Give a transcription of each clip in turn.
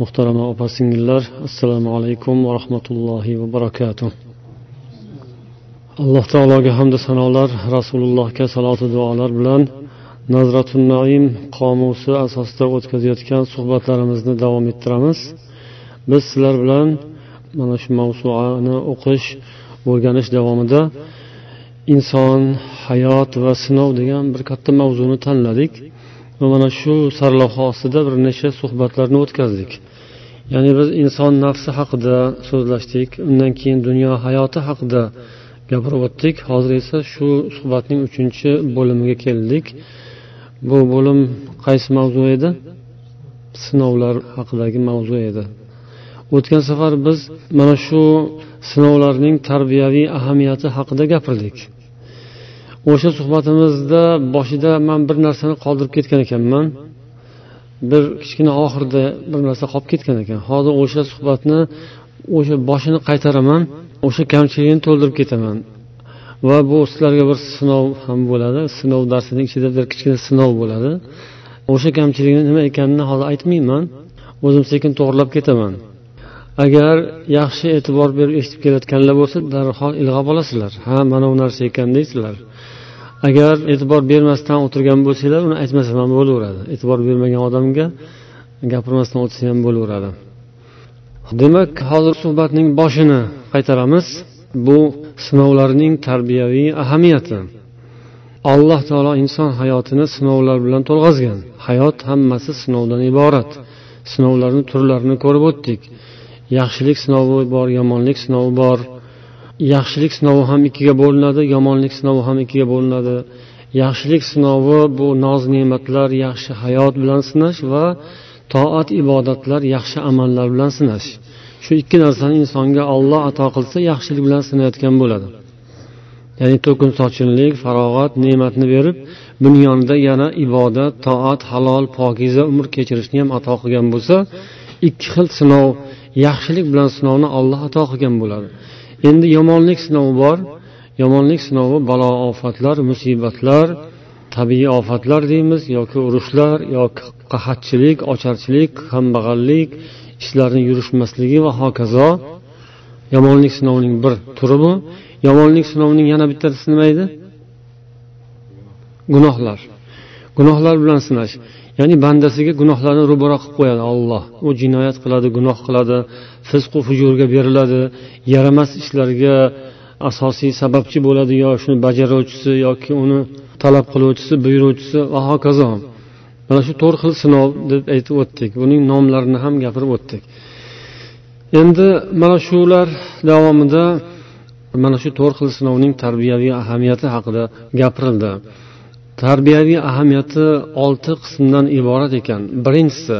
Muhtarama opa singillar assalomu alaykum va rahmatullohi va barakatuh. Alloh taologa hamda sanolar rasulullohga saloti duolar bilan nazratun naim qomusi asosida o'tkazayotgan suhbatlarimizni davom ettiramiz. Biz sizlar bilan mana shu mavsuani o'qish o'rganish davomida inson hayot va sinov degan bir katta mavzuni tanladik. Va mana shu sarlavha ostida bir necha suhbatlarni o'tkazdik. Ya'ni biz inson nafsi haqida so'zlashdik undan keyin dunyo hayoti haqida gapirib o'tdik. Hozir esa shu suhbatning uchinchi bo'limiga keldik. Bu bo'lim qaysi mavzu edi? Sinovlar haqidagi mavzu edi. O'tgan safar biz mana shu sinovlarning tarbiyaviy ahamiyati haqida gapirdik. O'sha suhbatimizda boshida man bir narsani qoldirib ketgan ekanman. Bir kichkina oxirida bir narsa qolib ketgan ekan. Hozir o'sha suhbatni o'sha boshini qaytaraman o'sha kamchiligini to'ldirib ketaman. Va bu sizlarga bir sinov ham bo'ladi sinov darsining ichida bir kichkina sinov bo'ladi. O'sha kamchilikni nima ekanini hozir aytmayman. O'zim sekin to'g'irlab ketaman. Agar yaxshi e'tibor berib eshitib kelayotganlar bo'lsa darhol ilg'ab olasizlar. Ha mana bu narsa ekan deysizlar. Agar e'tibor bermasdan o'tirgan bo'lsanglar uni aytmasam ham bo'laveradi. E'tibor bermagan odamga gapirmasdan o'tsa ham bo'laveradi. Demak hozir suhbatning boshini qaytaramiz. Bu sinovlarning tarbiyaviy ahamiyati. Alloh taolo inson hayotini sinovlar bilan to'lg'azgan. Hayot hammasi sinovdan iborat. Sinovlarni turlarini ko'rib o'tdik. Yaxshilik sinovi bor yomonlik sinovi bor. Yaxshilik sinovi ham ikkiga bo'linadi yomonlik sinovi ham ikkiga bo'linadi. Yaxshilik sinovi bu noz ne'matlar yaxshi hayot bilan sinash va toat ibodatlar yaxshi amallar bilan sinash. Shu ikki narsani insonga olloh ato qilsa yaxshilik bilan sinayotgan bo'ladi. Ya'ni to'kin sochinlik farog'at ne'matni berib buni yonida yana ibodat toat halol pokiza umr kechirishni ham ato qilgan bo'lsa ikki xil sinov yaxshilik bilan sinovni olloh ato qilgan bo'ladi. Endi yomonlik sinovi bor. Yomonlik sinovi balo ofatlar musibatlar tabiiy ofatlar deymiz yoki urushlar yoki qahatchilik ocharchilik kambag'allik ishlarni yurishmasligi va hokazo. Yomonlik sinovining bir turi bu. Yomonlik sinovining yana bittasi nima edi gunohlar. Gunohlar bilan sinash. Ya'ni bandasiga gunohlarni ro'baro qilib qo'yadi olloh u jinoyat qiladi gunoh qiladi fisqu fujurga beriladi yaramas ishlarga asosiy sababchi bo'ladi yo shuni bajaruvchisi yoki uni talab qiluvchisi buyuruvchisi. Va hokazo. Mana shu to'rt xil sinov deb aytib o'tdik. Buning nomlarini ham gapirib o'tdik. Endi mana shular davomida mana shu to'rt xil sinovning tarbiyaviy ahamiyati haqida gapirildi. Tarbiyaviy ahamiyati olti qismdan iborat ekan. Birinchisi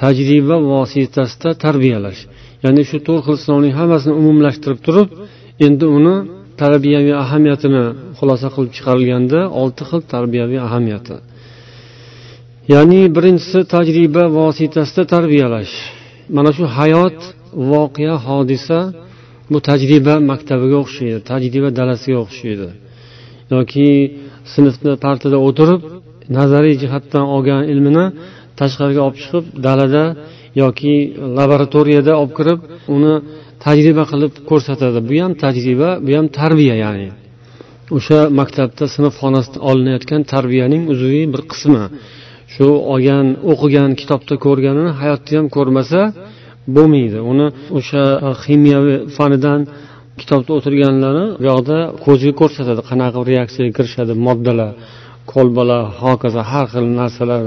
tajriba vositasida tarbiyalash. Ya'ni shu to'rt xil sinovning hammasini umumlashtirib turib endi uni tarbiyaviy ahamiyatini xulosa qilib chiqarilganda olti xil tarbiyaviy ahamiyati. Ya'ni birinchisi tajriba vositasida tarbiyalash. Mana shu hayot voqea hodisa bu tajriba maktabiga o'xshaydi tajriba dalasiga o'xshaydi. Yoki sinfda partada o'tirib nazariy jihatdan olgan ilmini tashqariga olib chiqib dalada yoki laboratoriyada olib kirib uni tajriba qilib ko'rsatadi. Bu ham tajriba bu ham tarbiya ya'ni. O'sha maktabda sinf xonasida olinayotgan tarbiyaning uzviy bir qismi. Shu olgan o'qigan kitobda ko'rganini hayotda ham ko'rmasa bo'lmaydi. Uni o'sha ximiyaviy fanidan kitobda o'tirganlarni bu yoqda ko'ziga ko'rsatadi. Qanaqa reaksiyaga kirishadi moddalar kolbalar hokazo har xil narsalar.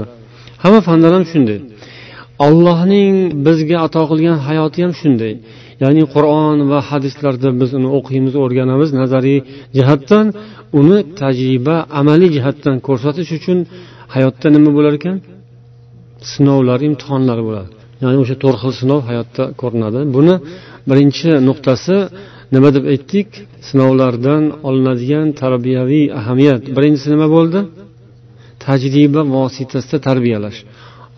Hamma fandan ham shunday. Allohning bizga ato qilgan hayoti ham shunday. Ya'ni qur'on va hadislarda biz uni o'qiymiz o'rganamiz nazariy jihatdan uni tajriba amaliy jihatdan ko'rsatish uchun hayotda nima bo'lar ekan? Sinovlar imtihonlar bo'ladi. Ya'ni o'sha to'rt xil sinov hayotda ko'rinadi. Buni birinchi nuqtasi nima deb aytdik? Sinovlardan olinadigan tarbiyaviy ahamiyat. Birinchisi nima bo'ldi? Tajriba vositasida tarbiyalash.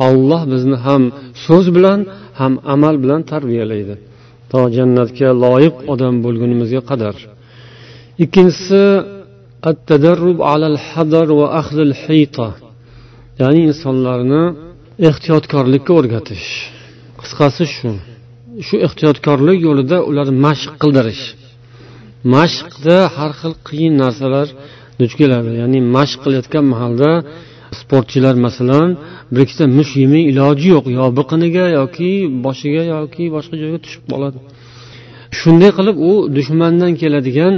Olloh bizni ham so'z bilan ham amal bilan tarbiyalaydi. To jannatga loyiq odam bo'lgunimizga qadar. Ikkinchisi ya'ni insonlarni ehtiyotkorlikka o'rgatish. Qisqasi shu. Shu ehtiyotkorlik yo'lida ularni mashq qildirish. Mashqda har xil qiyin narsalar duch keladi. Ya'ni mashq qilayotgan mahalda sportchilar masalan bir ikkita mush yemay iloji yo'q. Yo biqiniga yoki boshiga yoki boshqa joyga tushib qoladi. Shunday qilib u dushmandan keladigan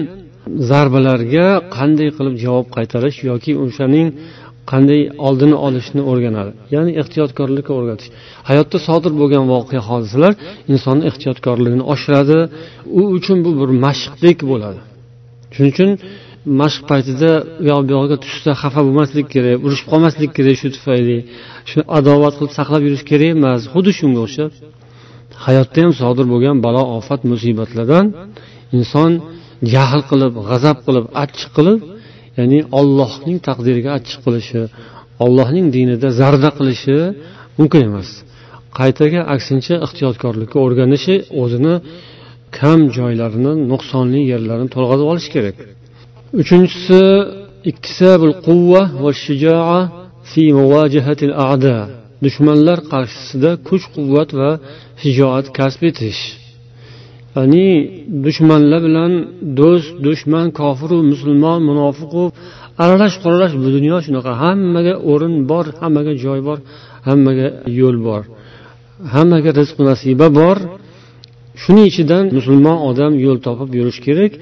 zarbalarga qanday qilib javob qaytarish yoki o'shaning qanday oldini olishni o'rganadi. Ya'ni ehtiyotkorlikka o'rgatish. Hayotda sodir bo'lgan voqea hodisalar insonni ehtiyotkorligini oshiradi. U uchun bu bir mashqdek bo'ladi. Shuning uchun mashq paytida u yoq bu yog'iga tushsa xafa bo'lmaslik kerak urushib qolmaslik kerak shu tufayli. Shu adovat qilib saqlab yurish kerak emas xuddi shunga o'xshab. Hayotda ham sodir bo'lgan balo ofat musibatlardan inson jahl qilib g'azab qilib achchiq qilib ya'ni ollohning taqdiriga achchiq qilishi ollohning dinida zarda qilishi mumkin emas. Qaytaga aksincha ehtiyotkorlikka o'rganishi o'zini kam joylarini nuqsonli yerlarini to'lg'azib olish kerak. Uchinchisi iktisabul quvva va shijoa fi muvajahatil a'da. Dushmanlar qarshisida kuch quvvat va shijoat kasb etish. Ya'ni dushmanlar bilan do'st dushman kofiru musulmon munofiqu aralash quralash bu dunyo shunaqa. Hammaga o'rin bor hammaga joy bor hammaga yo'l bor. Hammaga rizq nasiba bor. Shuning ichidan musulmon odam yo'l topib yurish kerak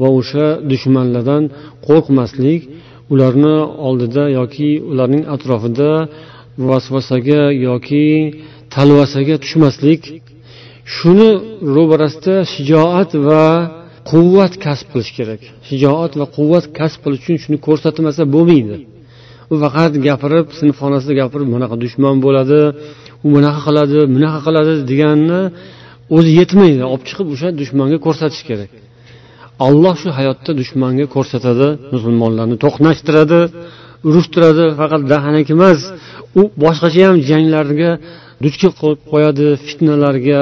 va o'sha dushmanlardan qo'rqmaslik ularni oldida yoki ularning atrofida vasvasaga yoki talvasaga tushmaslik shuni ro'barasida shijoat va quvvat kasb qilish kerak. Shijoat va quvvat kasb qilish uchun shuni ko'rsatmasa bo'lmaydi. U faqat gapirib sinfxonasida gapirib bunaqa dushman bo'ladi u bunaqa qiladi bunaqa qiladi deganni o'zi yetmaydi. Olib chiqib o'sha dushmanga ko'rsatish kerak. Alloh shu hayotda dushmanga ko'rsatadi musulmonlarni to'qnashtiradi urushtiradi. Faqat dahanak emas u boshqacha ham janglarga duch kelib qo'yadi fitnalarga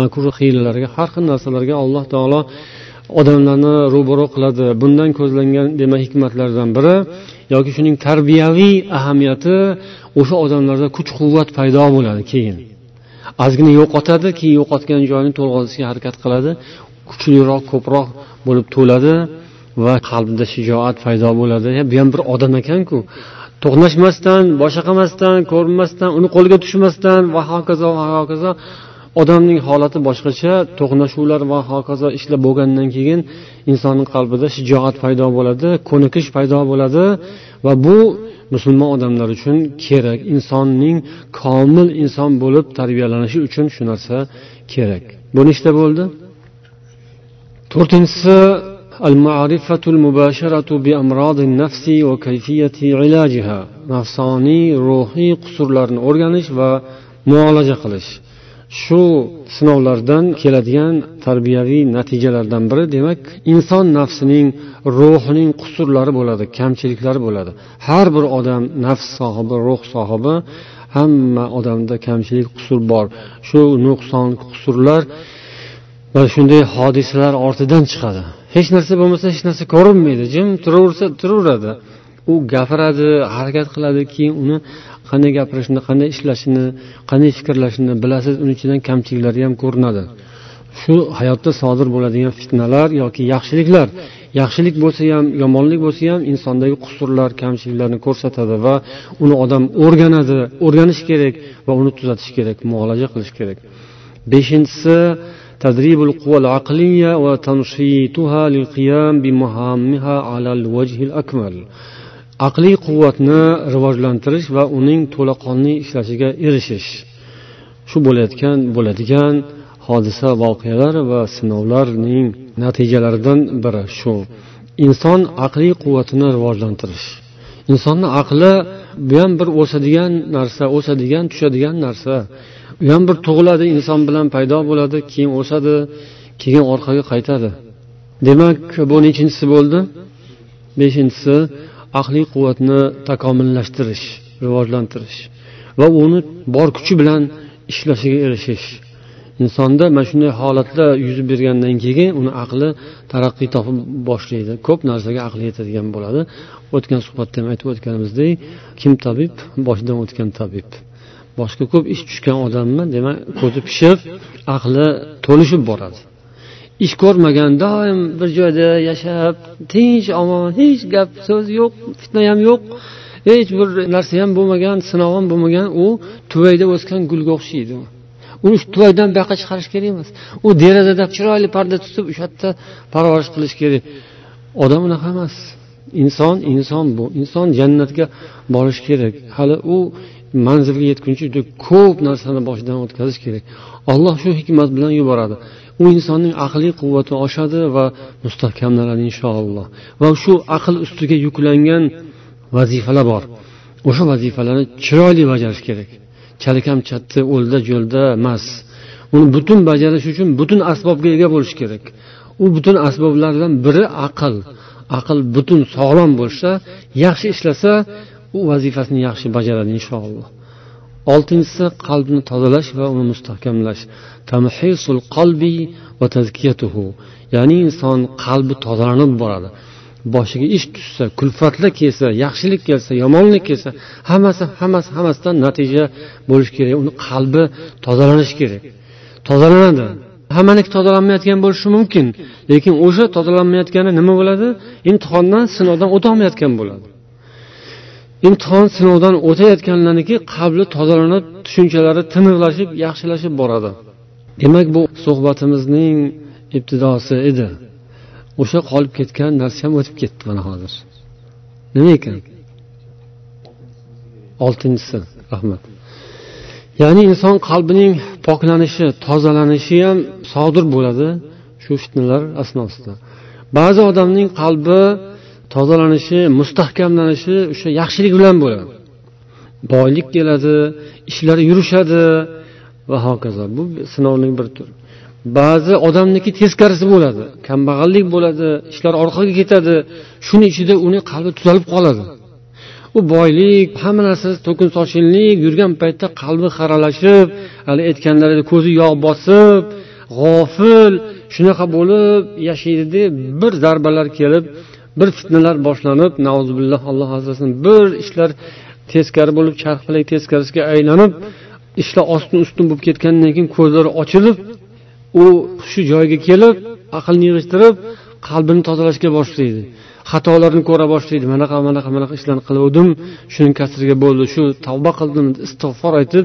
makruh hiylalarga har xil narsalarga alloh taolo odamlarni ro'baro qiladi. Bundan ko'zlangan demak hikmatlardan biri yoki shuning tarbiyaviy ahamiyati o'sha odamlarda kuch quvvat paydo bo'ladi keyin. Ozgina yo'qotadi keyin yo'qotgan joyini to'lg'azishga harakat qiladi kuchliroq ko'proq bo'lib to'ladi va qalbida shijoat paydo bo'ladi. Bu ham bir odam ekanku. To'qnashmasdan boshqa qilmasdan ko'rinmasdan uni qo'liga tushmasdan va hokazo va hokazo odamning holati boshqacha to'qnashuvlar va hokazo ishlar bo'lgandan keyin insonni qalbida shijoat paydo bo'ladi ko'nikish paydo bo'ladi va bu musulmon odamlar uchun kerak insonning komil inson bo'lib tarbiyalanishi uchun shu narsa kerak bu nechta bo'ldi to'rtinchisi المعرفة المباشرة بأمراض النفس وكيفية علاجها nafsoniy ruhiy qusurlarni o'rganish va muolaja qilish Shu sinovlardan keladigan tarbiyaviy natijalardan biri demak inson nafsining ruhining qusurlari bo'ladi kamchiliklari bo'ladi. Har bir odam nafs sohibi ruh sohibi hamma odamda kamchilik qusur bor. Shu nuqson qusurlar va shunday hodisalar ortidan chiqadi. Hech narsa bo'lmasa hech narsa ko'rinmaydi. Jim turaversa turaveradi. U gapiradi harakat qiladi keyin uni qanday gapirishni qanday ishlashini qanday fikrlashini bilasiz uni ichidan kamchiliklari ham ko'rinadi shu hayotda sodir bo'ladigan fitnalar yoki yaxshiliklar yaxshilik bo'lsa ham yomonlik bo'lsa ham insondagi qusurlar kamchiliklarni ko'rsatadi va uni odam o'rganadi o'rganish kerak va uni tuzatish kerak muolaja qilish kerak beshinchisi تدريب القوى العقلية وتنشيطها للقيام بمهامها على الوجه الأكمل aqliy quvvatni rivojlantirish va uning to'laqonli ishlashiga erishish. Shu bo'layotgan bo'ladigan hodisa voqealar va sinovlarning natijalaridan biri shu. Inson aqliy quvvatini rivojlantirish. Insonni aqli bu ham bir o'sadigan narsa o'sadigan tushadigan narsa. U ham bir tug'iladi inson bilan paydo bo'ladi keyin o'sadi keyin orqaga qaytadi. Demak bu nechinchisi bo'ldi? Beshinchisi aqliy quvvatni takomillashtirish rivojlantirish va uni bor kuchi bilan ishlashiga erishish. Insonda mana shunday holatlar yuz bergandan keyin uni aqli taraqqiy topib boshlaydi. Ko'p narsaga aqli yetadigan bo'ladi. O'tgan suhbatda ham aytib o'tganimizdek kim tabib? Boshidan o'tgan tabib. Boshqa ko'p ish tushgan odamni demak ko'zi pishib aqli to'lishib boradi. Ish ko'rmagan doim bir joyda yashab tinch omon hech gap so'z yo'q fitna ham yo'q hech bir narsa ham bo'lmagan sinov ham bo'lmagan u tuvayda o'sgan gulga o'xshaydi uni shu tuvaydan bu yoqqa chiqarish kerak emas. U derazada chiroyli parda tutib o'sha yerda parvarish qilish kerak. Odam unaqa emas. Inson inson bu. Inson jannatga borishi kerak. Hali u manzilga yetguncha juda ko'p narsani boshidan o'tkazish kerak. Alloh shu hikmat bilan yuboradi. U insonning aqliy quvvati oshadi va mustahkamlanadi inshaalloh. Va shu aql ustiga yuklangan vazifalar bor. O'sha vazifalarni chiroyli bajarish kerak. Chalkamchatni o'lda jo'lda emas. Uni butun bajarish uchun butun asbobga ega bo'lish kerak. U butun asboblardan biri aql. Aql butun sog'lom bo'lsa yaxshi ishlasa u vazifasini yaxshi bajaradi inshaalloh. Oltinchisi qalbni tozalash va uni mustahkamlash. Tamhisul qalbi va tazkiyatuhu. Ya'ni inson qalbi tozalanib boradi. Boshiga ish tushsa kulfatlar kelsa yaxshilik kelsa yomonlik kelsa hammasi hammasi hammasidan natija bo'lishi kerak. Uni qalbi tozalanishi kerak. Tozalanadi. Hammaniki tozalanmayotgan bo'lishi mumkin lekin o'sha tozalanmayotgani nima bo'ladi? Imtihondan sinovdan o'tolmayotgan bo'ladi. Imtihon sinovdan o'tayotganlarniki qalbi tozalanib tushunchalari tiniqlashib yaxshilashib boradi. Demak bu suhbatimizning ibtidosi edi. O'sha qolib ketgan narsa ham o'tib ketdi mana hozir. Nima ekan? Oltinchisi rahmat. Ya'ni inson qalbining poklanishi tozalanishi ham sodir bo'ladi shu fitnalar asnosida. Ba'zi odamning qalbi tozalanishi mustahkamlanishi o'sha yaxshilik bilan bo'ladi. Boylik keladi ishlari yurishadi va hokazo. Bu sinovning bir turi. Ba'zi odamniki teskarisi bo'ladi kambag'allik bo'ladi ishlar orqaga ketadi. Shuni ichida uni qalbi tuzalib qoladi. U boylik hamma narsa to'kin sochinlik yurgan paytda qalbi xaralashib hali aytganlaridek ko'zi yog' bosib g'ofil shunaqa bo'lib yashaydida bir zarbalar kelib bir fitnalar boshlanib nauzubillah alloh asrasin bir ishlar teskari bo'lib charxpalak teskarisiga aylanib ishlar ostin ustun bo'lib ketgandan keyin ko'zlari ochilib u shu joyga kelib aqlni yig'ishtirib qalbini tozalashga boshlaydi. Xatolarni ko'ra boshlaydi. Manaqa manaqa manaqa ishlarni qiluvdim shuni kasriga bo'ldi shu tavba qildim istig'for aytib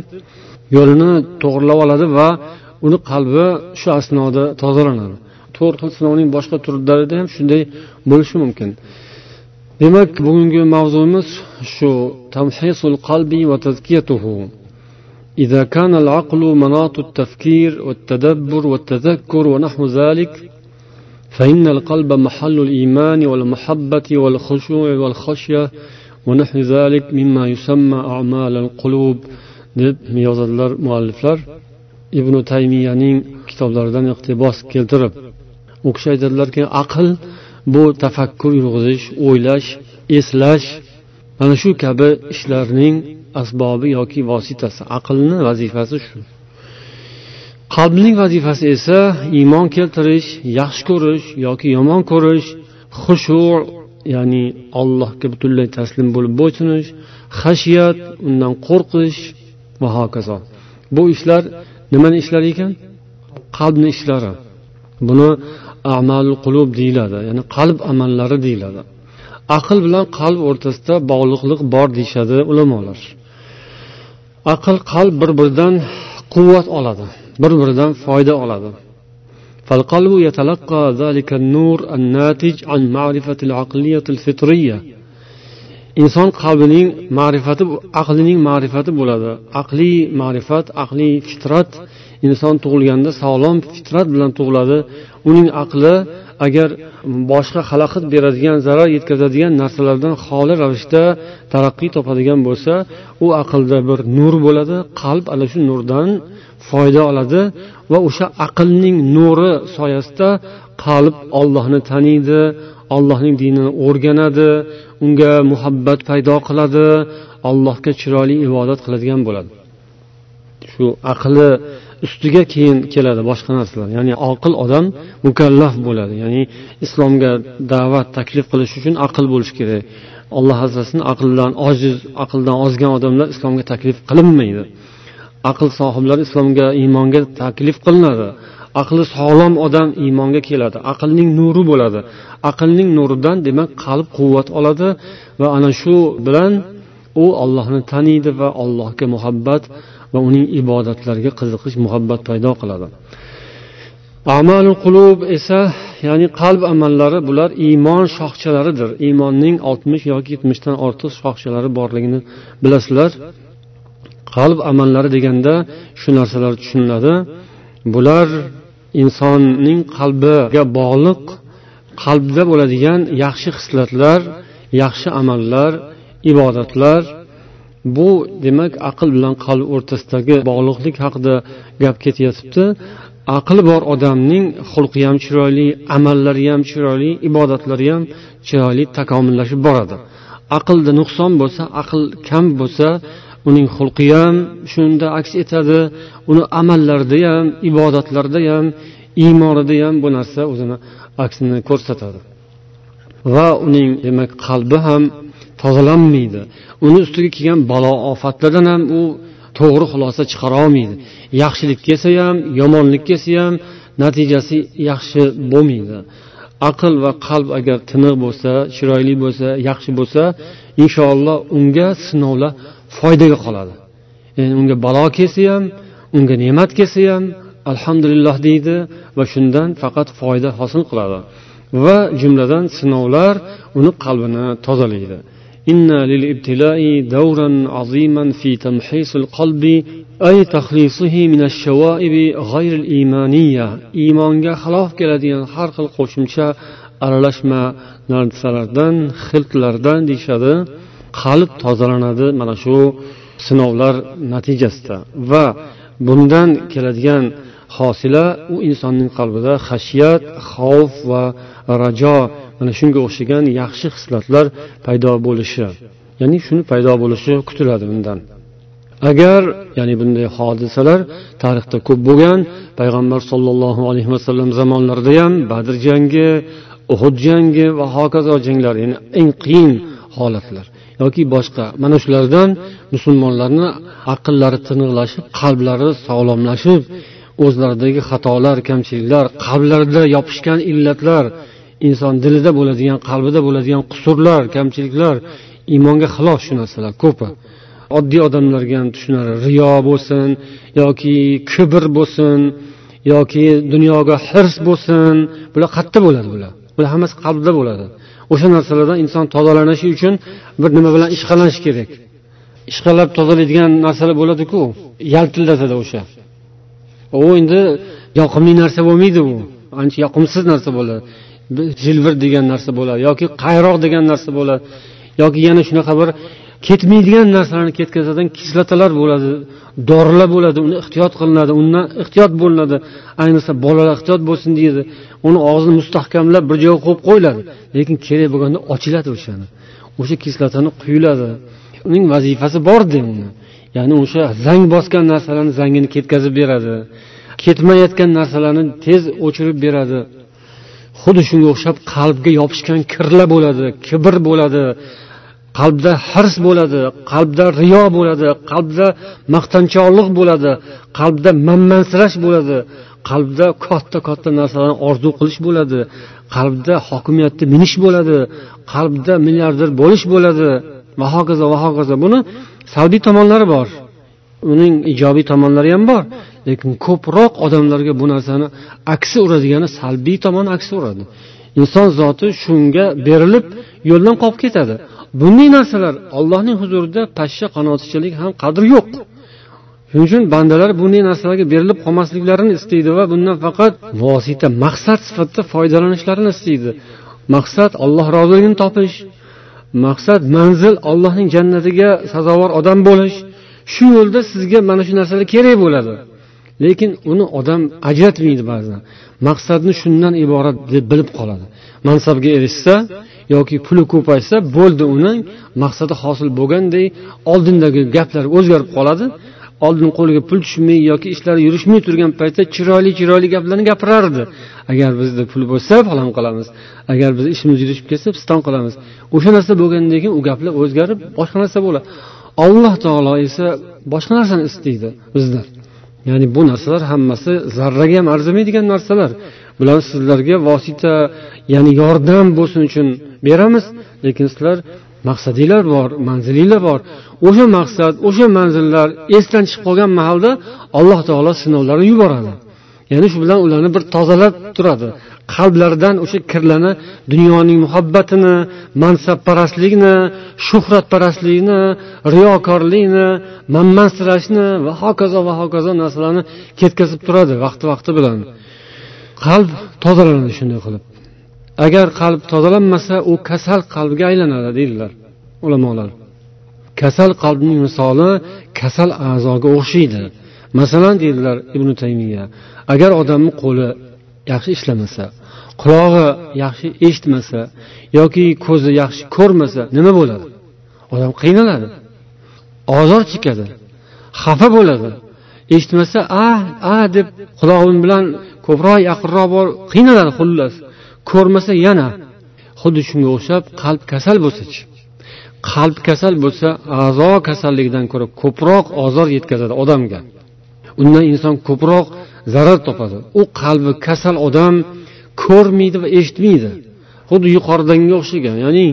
yo'lini to'g'irlab oladi va uni qalbi shu asnoda tozalanadi. to'rt xil sinovning boshqa turlarida ham shunday bo'lishi mumkin demak bugungi mavzuimiz shu tamhisul qalbi va tazkiyatuhu إذا كان العقل مناط التفكير والتدبر والتذكر ونحو ذلك فإن القلب محل الإيمان والمحبة والخشوع والخشية ونحو ذلك مما يسمى أعمال القلوب deb yozadilar mualliflar ibn taymiyaning kitoblaridan iqtibos keltirib U kishi aytadilarki aql bu tafakkur yurg'izish o'ylash eslash mana shu kabi ishlarning asbobi yoki vositasi. Aqlni vazifasi shu. Qalbning vazifasi esa iymon keltirish yaxshi ko'rish yoki yomon ko'rish xushu ya'ni allohga butunlay taslim bo'lib bo'ysunish xashiyat undan qo'rqish va hokazo. Bu ishlar nimani ishlari ekan? Qalbni ishlari. Buni amalul qulub deyiladi ya'ni qalb amallari deyiladi aql bilan qalb o'rtasida bog'liqlik bor deyishadi ulamolar aql qalb bir biridan quvvat oladi bir biridan foyda oladi فالقلب يتلقى ذلك النور الناتج عن معرفة العقلية الفطرية inson qalbining ma'rifati aqlining ma'rifati bo'ladi aqliy ma'rifat aqliy fitrat inson tug'ilganda sog'lom fitrat bilan tug'iladi. Uning aqli agar boshqa xalaqit beradigan zarar yetkazadigan narsalardan xoli ravishda taraqqiy topadigan bo'lsa u aqlda bir nur bo'ladi qalb ana shu nurdan foyda oladi va o'sha aqlning nuri soyasida qalb ollohni taniydi allohning dinini o'rganadi unga muhabbat paydo qiladi allohga chiroyli ibodat qiladigan bo'ladi. Shu aqli ustiga keyin keladi boshqa narsalar. Ya'ni oqil odam mukallaf bo'ladi. Ya'ni islomga da'vat taklif qilish uchun aql bo'lishi kerak. Alloh asrasin aqldan ojiz aqldan ozgan odamlar islomga taklif qilinmaydi. Aql sohiblari islomga iymonga taklif qilinadi. Aqli sog'lom odam iymonga keladi. Aqlning nuri bo'ladi. Aqlning nuridan demak qalb quvvat oladi va ana shu bilan u ollohni taniydi va allohga muhabbat va uning ibodatlariga qiziqish muhabbat paydo qiladi. Amalul qulub esa ya'ni qalb amallari bular iymon shoxchalaridir. Iymonning oltmish yoki yetmishdan ortiq shoxchalari borligini bilasizlar. Qalb amallari deganda shu narsalar tushuniladi. Bular insonning qalbiga bog'liq qalbda bo'ladigan yaxshi xislatlar yaxshi amallar ibodatlar bu demak aql bilan qalb o'rtasidagi bog'liqlik haqida gap ketyotibdi aqli bor odamning xulqi ham chiroyli amallari ham chiroyli ibodatlari ham chiroyli takomillashib boradi. Aqlda nuqson bo'lsa aql kam bo'lsa uning xulqi ham shunda aks etadi. Uni amallarida ham ibodatlarida ham iymonida ham bu narsa o'zini aksini ko'rsatadi. Va uning demak qalbi ham tozalanmaydi. Uni ustiga kelgan balo ofatlardan ham u to'g'ri xulosa chiqara olmaydi. Yaxshilik kelsa ham yomonlik kelsa ham natijasi yaxshi bo'lmaydi. Aql va qalb agar tiniq bo'lsa chiroyli bo'lsa yaxshi bo'lsa inshaalloh unga sinovlar foydaga qoladi. Ya'ni unga balo kelsa ham unga ne'mat kelsa ham alhamdulillah deydi va shundan faqat foyda hosil qiladi. Va jumladan sinovlar uni qalbini tozalaydi. إن للابتلاء دورا عظيما في تمحيص القلب أي تخليصه من الشوائب غير الإيمانية إيمانga xilof keladigan har xil qo'shimcha aralashma narsalardan xiltlardan deyishadi qalb tozalanadi mana shu sinovlar natijasida va bundan keladigan hosila u insonning qalbida xashiyat xavf va rajo mana shunga o'xshagan yaxshi xislatlar paydo bo'lishi. Ya'ni shuni paydo bo'lishi kutiladi undan agar ya'ni bunday hodisalar tarixda ko'p bo'lgan payg'ambar sollallohu alayhi vasallam zamonlarida ham badr jangi uhud jangi va hokazo janglar ya'ni eng qiyin holatlar yoki boshqa mana shulardan musulmonlarni aqllari tiniqlashib qalblari sog'lomlashib o'zlaridagi xatolar kamchiliklar qalblarida yopishgan illatlar inson dilida bo'ladigan qalbida bo'ladigan qusurlar kamchiliklar iymonga xilof shu narsalar ko'pi oddiy odamlarga ham tushunarli riyo bo'lsin yoki kibr bo'lsin yoki dunyoga hirs bo'lsin bular qayerda bo'ladi bular. Bular hammasi qalbda bo'ladi. O'sha narsalardan inson tozalanishi uchun bir nima bilan ishqalanish kerak. Ishqalab tozalaydigan narsalar bo'ladiku yaltillatadi o'sha. U endi yoqimli narsa bo'lmaydi u ancha yoqimsiz narsa bo'ladi. Jilvir degan narsa bo'ladi yoki qayroq degan narsa bo'ladi yoki yana shunaqa bir ketmaydigan narsalarni ketkazadigan kislotalar bo'ladi dorilar bo'ladi uni ehtiyot qilinadi undan ehtiyot bo'linadi. Ayniqsa bolalar ehtiyot bo'lsin deydi. Uni og'zini mustahkamlab bir joyga qo'yib qo'yiladi. Lekin kerak bo'lganda ochiladi o'shani. O'sha kislotani quyiladi. Uning vazifasi borda uni ya'ni o'sha zang bosgan narsalarni zangini ketkazib beradi. Ketmayotgan narsalarni tez o'chirib beradi. Xuddi shunga o'xshab qalbga yopishgan kirlar bo'ladi kibr bo'ladi qalbda hirs bo'ladi qalbda riyo bo'ladi qalbda maqtanchoqlik bo'ladi qalbda manmansirash bo'ladi qalbda katta katta narsalarni orzu qilish bo'ladi qalbda hokimiyatni minish bo'ladi qalbda milliarder bo'lish bo'ladi. Va hokazo va hokazo. Buni salbiy tomonlari bor. Uning ijobiy tomonlari ham bor. Lekin ko'proq odamlarga bu narsani aksi uradigani salbiy tomon aksi uradi. Inson zoti shunga berilib yo'ldan qolib ketadi. Bunday narsalar allohning huzurida pashsha qanotichalik ham qadri yo'q. Shuning uchun bandalar bunday narsalarga berilib qolmasliklarini istaydi va bundan faqat vosita maqsad sifatida foydalanishlarini istaydi. Maqsad alloh roziligini topish maqsad manzil allohning jannatiga sazovor odam bo'lish. Shu yo'lda sizga mana shu narsalar kerak bo'ladi. Lekin uni odam ajratmaydi ba'zan. Maqsadni shundan iborat deb bilib qoladi. Mansabga erishsa yoki puli ko'paysa bo'ldi uning maqsadi hosil bo'lganday oldindagi gaplar o'zgarib qoladi. Oldin qo'liga pul tushmay yoki ishlari yurishmay turgan paytda chiroyli chiroyli gaplarni gapirardi. Agar bizda pul bo'lsa falon qilamiz agar biz ishimiz yurishib ketsa piston qilamiz o'sha narsa bo'lgandan keyin u gaplar o'zgarib boshqa narsa bo'ladi. Alloh taolo esa boshqa narsani istaydi bizdan ya'ni bu narsalar hammasi zarraga ham arzimaydigan narsalar. Bular sizlarga vosita ya'ni yordam bo'lsin uchun beramiz. Lekin sizlar maqsadinglar bor manzilinglar bor. O'sha maqsad o'sha manzillar esdan chiqib qolgan mahalda alloh taolo sinovlarni yuboradi. Ya'ni shu bilan ularni bir tozalab turadi. Qalblaridan o'sha kirlarni dunyoning muhabbatini mansabparastlikni shuhratparastlikni riyokorlikni manmansirashni va hokazo va hokazo narsalarni ketkazib turadi vaqti vaqti bilan. Qalb tozalanadi shunday qilib. Agar qalb tozalanmasa u kasal qalbga aylanadi deydilar ulamolar. Kasal qalbning misoli kasal a'zoga o'xshaydi. Masalan deydilar ibn taymiya agar odamni qo'li yaxshi ishlamasa qulog'i yaxshi eshitmasa yoki ko'zi yaxshi ko'rmasa nima bo'ladi? Odam qiynaladi ozor chekadi xafa bo'ladi. Eshitmasa a a deb qulog'im bilan ko'proq yaqinroq bor qiynaladi xullas. Ko'rmasa yana xuddi shunga o'xshab qalb kasal bo'lsachi. Qalb kasal bo'lsa a'zo kasalligidan ko'ra ko'proq ozor yetkazadi odamga. Undan inson ko'proq zarar topadi. U qalbi kasal odam ko'rmaydi va eshitmaydi. Xuddi yuqoridagiga o'xshagan ya'ni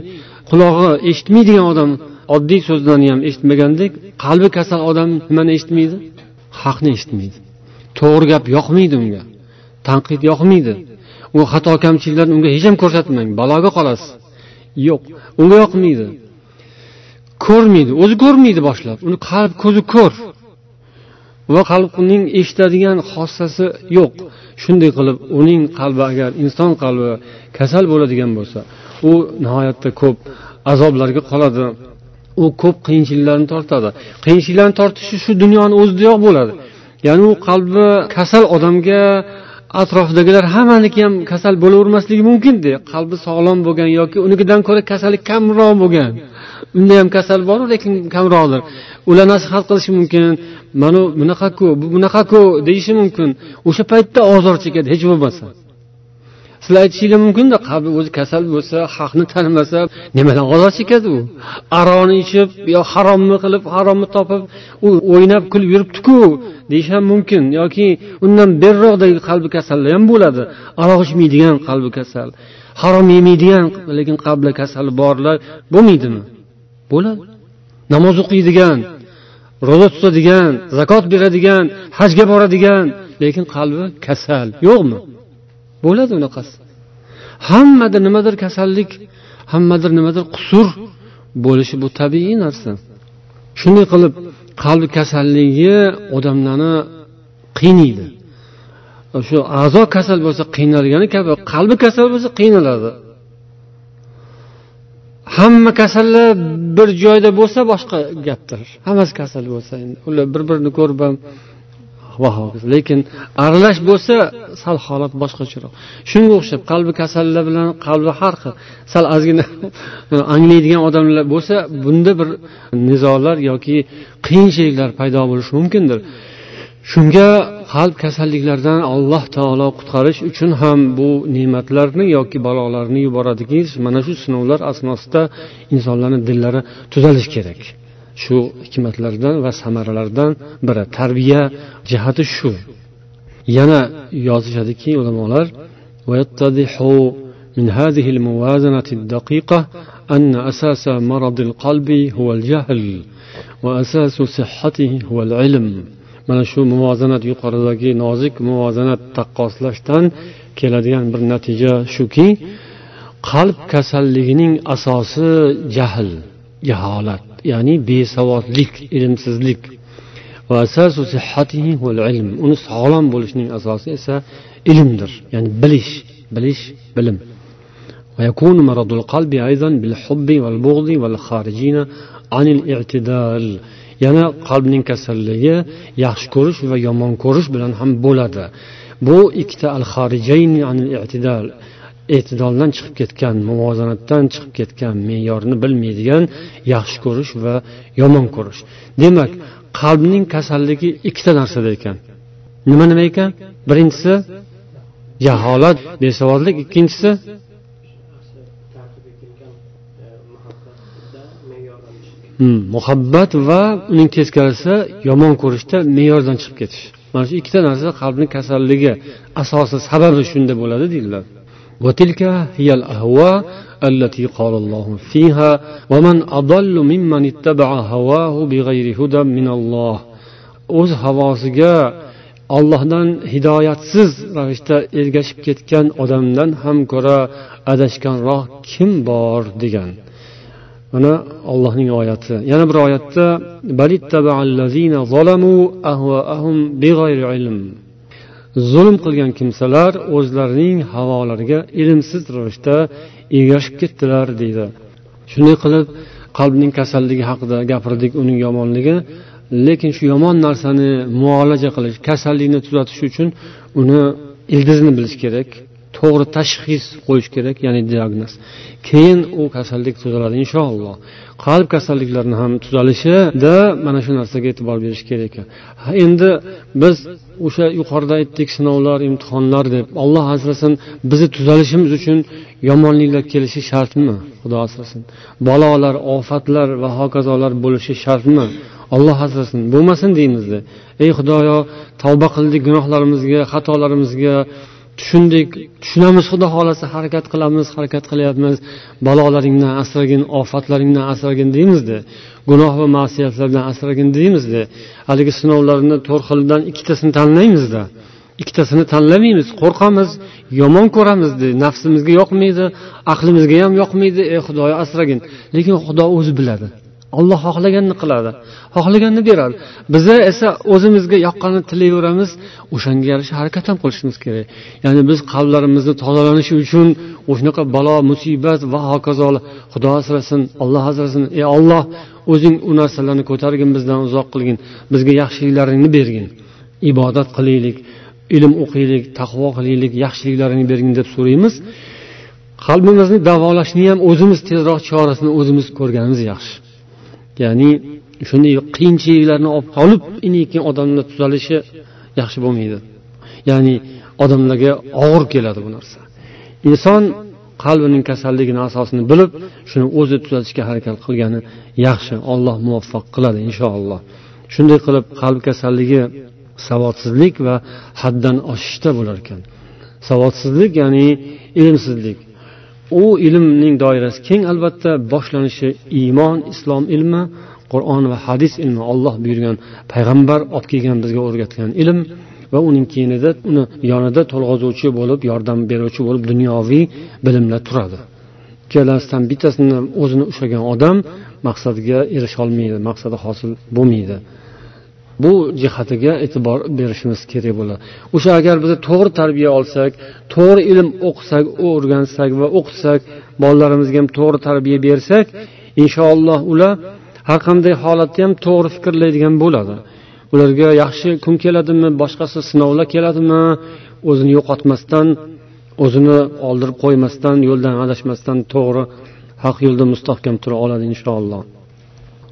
qulog'i eshitmaydigan odam oddiy so'zlarni ham eshitmagandek qalbi kasal odam nimani eshitmaydi? Haqni eshitmaydi. To'g'ri gap yoqmaydi unga. Tanqid yoqmaydi. U xato kamchiliklarni unga hech ham ko'rsatmang. Baloga qolasiz. Yo'q unga yoqmaydi. Ko'rmaydi o'zi ko'rmaydi boshlab. Uni qalb ko'zi ko'r. Va qalbning eshitadigan xossasi yo'q. Shunday qilib uning qalbi agar inson qalbi kasal bo'ladigan bo'lsa u nihoyatda ko'p azoblarga qoladi. U ko'p qiyinchiliklarni tortadi. Qiyinchiliklarni tortishi shu dunyoni o'zidayoq bo'ladi. Ya'ni u qalbi kasal odamga atrofidagilar hammaniki ham kasal bo'lavermasligi mumkinda qalbi sog'lom bo'lgan yoki unikidan ko'ra kasali kamroq bo'lgan. Unda ham kasal boru lekin kamroqdir. Ular nasihat qilishi mumkin. Mana bunaqaku bu bunaqaku deyishi mumkin. O'sha paytda ozor chekadi hech bo'lmasa. Sizlar aytishinglar mumkinda qalbi o'zi kasal bo'lsa haqni tanimasa nimadan azob chekadi u? Aroni ichib yo haromni qilib haromni topib u o'ynab kulib yuribdiku deyish ham mumkin. Yoki undan beriroqdagi qalbi kasallar ham bo'ladi. Aroq ichmaydigan qalbi kasal harom yemaydigan lekin qalbi kasali borlar bo'lmaydimi? Bo'ladi. Namoz o'qiydigan ro'za tutadigan zakot beradigan hajga boradigan lekin qalbi kasal yo'qmi? Bo'ladi unaqasi. Hammada nimadir kasallik hammadir nimadir qusur bo'lishi bu tabiiy narsa. Shunday qilib qalbi kasalligi odamlarni qiynaydi. Shu a'zo kasal bo'lsa qiynalgani kabi qalbi kasal bo'lsa qiynaladi. Hamma kasallar bir joyda bo'lsa boshqa gapdir. Hammasi kasal bo'lsa endi. Ular bir birini ko'rib ham va hokazo lekin aralash bo'lsa sal holat boshqacharoq. Shunga o'xshab qalbi kasallar bilan qalbi har xil sal ozgina anglaydigan odamlar bo'lsa bunda bir nizolar yoki qiyinchiliklar paydo bo'lishi mumkindir. Shunga qalb kasalliklaridan alloh taolo qutqarish uchun ham bu ne'matlarni yoki balolarni yuboradiki mana shu sinovlar asnosida insonlarni dillari tuzalishi kerak. shu hikmatlardan va samaralaridan biri tarbiya jihati shu yana yozishadiki ulamolar من هذه الموازنة الدقيقة أن أساس مرض القلب هو الجهل وأساس صحته هو العلم mana shu muvozanat yuqoridagi nozik muvozanat taqqoslashdan keladigan bir natija shuki qalb kasalligining asosi jahl jaholat ya'ni besavodlik ilmsizlik uni sog'lom bo'lishining asosi esa ilmdir ya'ni bilish bilish bilim ويكون مرض القلب أيضا بالحب والبغض والخارجين عن الاعتدال yana qalbning kasalligi yaxshi ko'rish va yomon ko'rish bilan ham bo'ladi bu ikkita al i'tidal e'tidoldan chiqib ketgan muvozanatdan chiqib ketgan me'yorni bilmaydigan yaxshi ko'rish va yomon ko'rish. Demak qalbning kasalligi ikkita narsada ekan. Nima nima ekan? Birinchisi jaholat besavodlik. Ikkinchisi hmm, muhabbat va uning teskarisi yomon ko'rishda me'yordan chiqib ketish. Mana shu ikkita narsa qalbni kasalligi asosi sababi shunda bo'ladi deydilar وتلك هي الأهواء التي قال الله فيها ومن أضل ممن اتبع هواه بغير هدى من الله o'z havosiga ollohdan hidoyatsiz ravishda ergashib ketgan odamdan ham ko'ra adashganroq kim bor degan mana allohning oyati yana bir oyatda zulm qilgan kimsalar o'zlarining havolariga ilmsiz ravishda ergashib ketdilar deydi. Shunday qilib qalbning kasalligi haqida gapirdik uning yomonligi lekin shu yomon narsani muolaja qilish kasallikni tuzatish uchun uni ildizni bilish kerak. To'g'ri tashxis qo'yish kerak ya'ni diagnoz. Keyin u kasallik tuzaladi inshaalloh. Qalb kasalliklarini ham tuzalishida mana shu narsaga e'tibor berish kerak. Ekan endi biz o'sha yuqorida aytdik sinovlar imtihonlar deb. Olloh asrasin bizni tuzalishimiz uchun yomonliklar kelishi shartmi? Xudo asrasin. Balolar ofatlar va hokazolar bo'lishi shartmi? Olloh asrasin. Bo'lmasin deymizda ey xudoyo tavba qildik gunohlarimizga xatolarimizga tushundik. Tushunamiz xudo xohlasa harakat qilamiz harakat qilyapmiz. Balolaringdan asragin ofatlaringdan asragin deymizda gunoh va ma'siyatlardan asragin deymizda haligi sinovlarni to'rt xildan ikkitasini tanlaymizda. Ikkitasini tanlamaymiz qo'rqamiz yomon ko'ramiz nafsimizga yoqmaydi aqlimizga ham yoqmaydi. Ey xudoyo asragin. Lekin xudo o'zi biladi. Olloh xohlaganini qiladi. Xohlaganini beradi. Biza esa o'zimizga yoqqanini tilayveramiz. O'shanga yarasha harakat ham qilishimiz kerak. Ya'ni biz qalblarimizni tozalanishi uchun o'shanaqa balo musibat va hokazo xudo asrasin olloh asrasin. Ey olloh o'zing u narsalarni ko'targin bizdan uzoq qilgin. Bizga yaxshiliklaringni bergin. Ibodat qilaylik ilm o'qiylik taqvo qilaylik yaxshiliklaringni bergin deb so'raymiz. Qalbimizni davolashni ham o'zimiz tezroq chorasini o'zimiz ko'rganimiz yaxshi. Ya'ni shunday qiyinchiliklarni olib qolib keyin odamlar tuzalishi yaxshi bo'lmaydi. Ya'ni odamlarga og'ir keladi bu narsa. Inson qalbining kasalligini asosini bilib shuni o'zi tuzatishga harakat qilgani yaxshi olloh muvaffaq qiladi inshaalloh. Shunday qilib qalb kasalligi savodsizlik va haddan oshishda bo'lar ekan. Savodsizlik ya'ni ilmsizlik. U ilmning doirasi keng albatta boshlanishi iymon islom ilmi qur'on va hadis ilmi. Olloh buyurgan payg'ambar olib kelgan bizga o'rgatgan ilm va uning keyinida uni yonida to'lg'azuvchi bo'lib yordam beruvchi bo'lib dunyoviy bilimlar turadi. Ikkalasidan bittasini o'zini ushlagan odam maqsadiga erisholmaydi maqsadi hosil bo'lmaydi. Bu jihatiga e'tibor berishimiz kerak bo'ladi. O'sha agar biz to'g'ri tarbiya olsak to'g'ri ilm o'qisak o'rgansak va o'qitsak bolalarimizga ham to'g'ri tarbiya bersak inshaalloh ular har qanday holatda ham to'g'ri fikrlaydigan bo'ladi. Ularga yaxshi kun keladimi boshqasi sinovlar keladimi o'zini yo'qotmasdan o'zini oldirib qo'ymasdan yo'ldan adashmasdan to'g'ri haq yo'lda mustahkam tura oladi inshaalloh.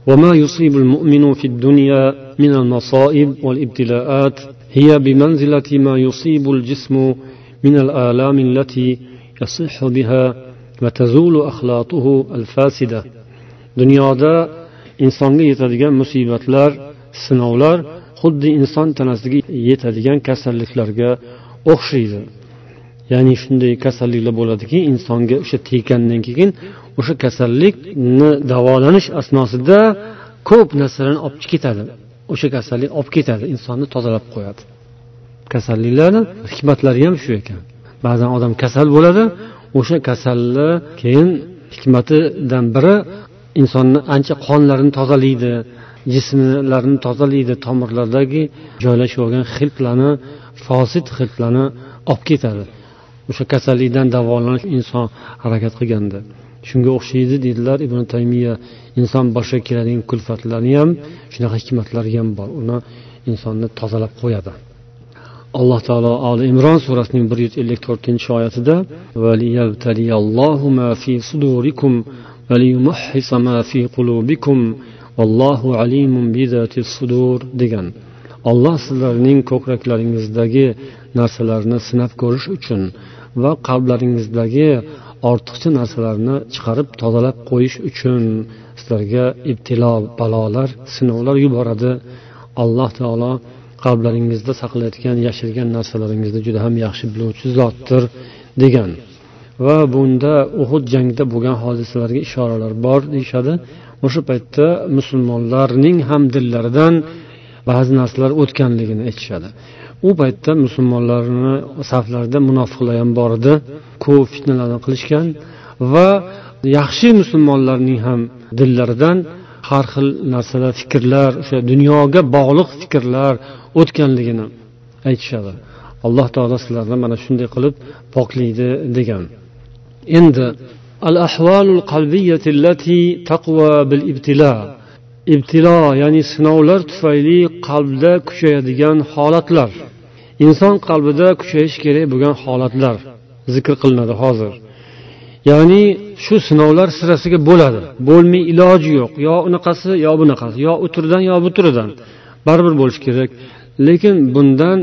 وما يصيب المؤمن في الدنيا من المصائب والابتلاءات هي بمنزلة ما يصيب الجسم من الآلام التي يصح بها وتزول أخلاطه الفاسدة dunyoda insonga yetadigan musibatlar sinovlar xuddi inson tanasiga yetadigan kasalliklarga o'xshaydi Ya'ni shunday kasalliklar bo'ladiki insonga o'sha tekkandan keyin o'sha kasallikni davolanish asnosida ko'p narsalarni olib ketadi. O'sha kasallik olib ketadi insonni tozalab qo'yadi. Kasalliklarni hikmatlari ham shu ekan. Ba'zan odam kasal bo'ladi o'sha kasalni keyin hikmatidan biri insonni ancha qonlarini tozalaydi jismlarini tozalaydi tomirlardagi joylashib olgan xiltlarni fosid xiltlarni olib ketadi. O'sha kasallikdan davolanish inson harakat qilganda shunga o'xshaydi deydilar ibn taymiya inson boshiga keladigan kulfatlarni ham shunaqa hikmatlari ham bor. Uni insonni tozalab qo'yadi. Alloh taolo oli imron surasining bir yuz ellik to'rtinchi oyatida degan. Olloh sizlarning ko'kraklaringizdagi narsalarni sinab ko'rish uchun va qalblaringizdagi ortiqcha narsalarni chiqarib tozalab qo'yish uchun sizlarga ibtilo balolar sinovlar yuboradi. Alloh taolo qalblaringizda saqlayotgan yashirgan narsalaringizni juda ham yaxshi biluvchi zotdir degan. Va bunda uhud jangida bo'lgan hodisalarga ishoralar bor deyishadi. O'sha paytda musulmonlarning ham dillaridan ba'zi narsalar o'tganligini aytishadi. U paytda musulmonlarni saflarida munofiqlar ham bor edi. Ko'p fitnalarni qilishgan va yaxshi musulmonlarning ham dillaridan har xil narsalar fikrlar o'sha dunyoga bog'liq fikrlar o'tganligini aytishadi. Alloh taolo sizlarni mana shunday qilib poklaydi degan. Endi al ahvolul qalbiyati taqva bil ibtilo ibtilo ya'ni sinovlar tufayli qalbda kuchayadigan holatlar. Inson qalbida kuchayish kerak bo'lgan holatlar zikr qilinadi hozir. Ya'ni shu sinovlar sirasiga bo'ladi. Bo'lmay iloji yo'q. Yo unaqasi yo bunaqasi. Yo u turidan yo bu turidan. Baribir bo'lishi kerak. Lekin bundan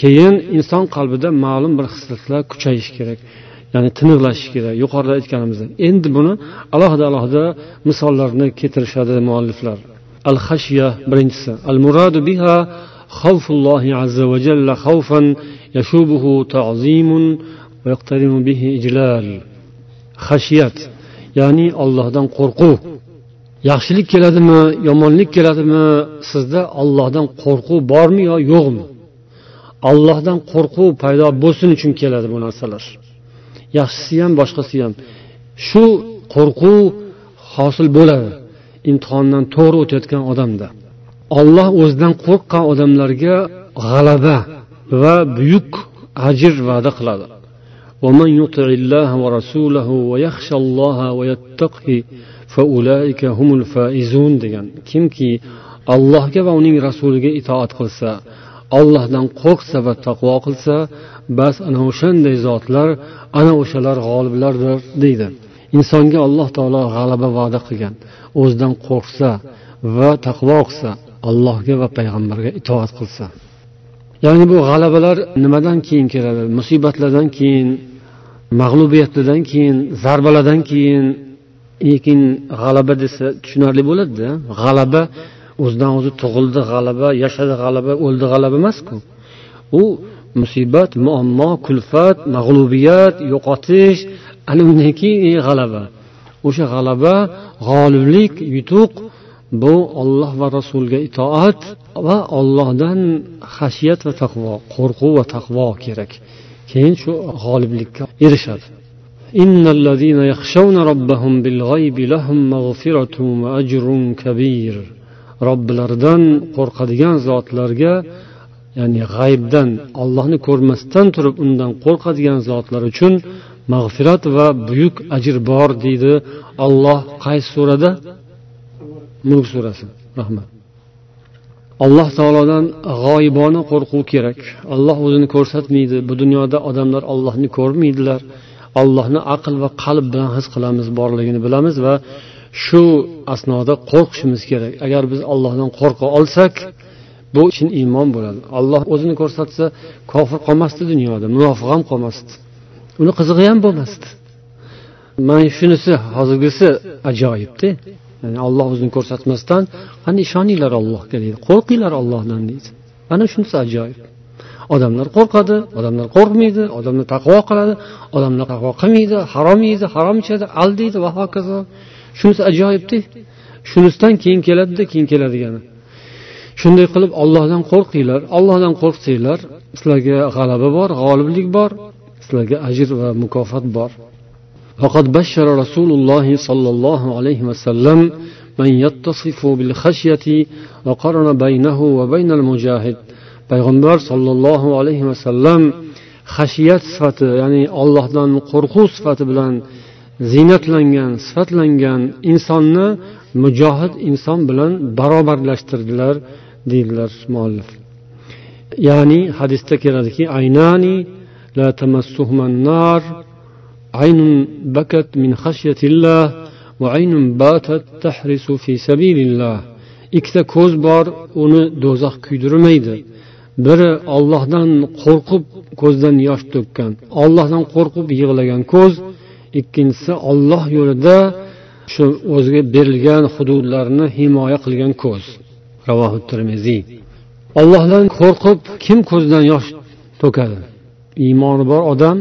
keyin inson qalbida ma'lum bir hislatlar kuchayishi kerak. ya'ni tiniqlashishi kerak yuqorida aytganimizdek endi buni alohida alohida misollarni keltirishadi mualliflar al hashya birinchisi al muradu biha خوف الله عز وجل خوفا يشوبه تعظيم ويقترن به إجلال خشيت ya'ni ollohdan qo'rquv yaxshilik keladimi yomonlik keladimi sizda ollohdan qo'rquv bormi yo yo'qmi ollohdan qo'rquv paydo bo'lsin uchun keladi bu narsalar yaxshisi ham boshqasi ham shu qo'rquv hosil bo'ladi imtihondan to'g'ri o'tayotgan odamda olloh o'zidan qo'rqqan odamlarga g'alaba va buyuk ajr va'da qiladi ومن يطع الله ورسوله ويخشى الله ويتقه فأولئك هم الفائزون degan kimki allohga va uning rasuliga itoat qilsa ollohdan qo'rqsa va taqvo qilsa bas ana o'shanday zotlar ana o'shalar g'oliblardir deydi. Insonga alloh taolo g'alaba va'da qilgan. O'zidan qo'rqsa va taqvo qilsa allohga va payg'ambarga itoat qilsa. Ya'ni bu g'alabalar nimadan keyin keladi? Musibatlardan keyin mag'lubiyatlardan keyin zarbalardan keyin lekin g'alaba desa tushunarli bo'ladida. G'alaba o'zidan o'zi tug'ildi g'alaba yashadi g'alaba o'ldi g'alaba emasku u musibat muammo kulfat mag'lubiyat yo'qotish ana undan keyin g'alaba o'sha g'alaba g'oliblik yutuq bu olloh va rasuliga itoat va ollohdan xashiyat va taqvo qo'rquv va taqvo kerak keyin shu g'oliblikka erishadi إن الذين يخشون ربهم بالغيب لهم مغفرة وأجر كبير robbilaridan qo'rqadigan zotlarga ya'ni g'aybdan ollohni ko'rmasdan turib undan qo'rqadigan zotlar uchun mag'firat va buyuk ajr bor deydi olloh qaysi surada? Mulk surasi. Rahmat. Alloh taolodan g'oyibona qo'rquv kerak. Olloh o'zini ko'rsatmaydi. Bu dunyoda odamlar ollohni ko'rmaydilar. Ollohni aql va qalb bilan his qilamiz borligini bilamiz va shu asnoda qo'rqishimiz kerak. Agar biz ollohdan qo'rqa olsak bu chin iymon bo'ladi. Olloh o'zini ko'rsatsa kofir qolmasdi dunyoda munofiq ham qolmasdi. Uni qizig'i ham bo'lmasdi. Mana shunisi hozirgisi ajoyibda ya'ni olloh o'zini ko'rsatmasdan qani ishoninglar allohga deydi. Qo'rqinglar ollohdan deydi. Mana shunisi ajoyib. Odamlar qo'rqadi odamlar qo'rqmaydi odamlar taqvo qiladi odamlar taqvo qilmaydi harom yeydi harom ichadi aldaydi va hokazo. shunisi ajoyibda shunisidan keyin keladida keyin keladigani shunday qilib ollohdan qo'rqinglar ollohdan qo'rqsanglar sizlarga g'alaba bor g'oliblik bor sizlarga ajr va mukofot bor فقد بشر رسول الله صلى الله عليه وسلم من يتصف بالخشية وقرن بينه وبين المجاهد payg'ambar sollallohu alayhi vasallam xashiyat sifati ya'ni ollohdan qo'rquv sifati bilan ziynatlangan sifatlangan insonni mujohid inson bilan barobarlashtirdilar deydilar muallif. Ya'ni hadisda keladiki aynani la nar aynun bakat min xashyatillah va aynun batat tahrisu fi sabilillah. Ikkita ko'z bor uni do'zax kuydirmaydi. Biri ollohdan qo'rqib ko'zdan yosh to'kkan ollohdan qo'rqib yig'lagan ko'z ikkinchisi olloh yo'lida shu o'ziga berilgan hududlarni himoya qilgan ko'z. Ravohi termiziy ollohdan qo'rqib kim ko'zidan yosh to'kadi? Iymoni bor odam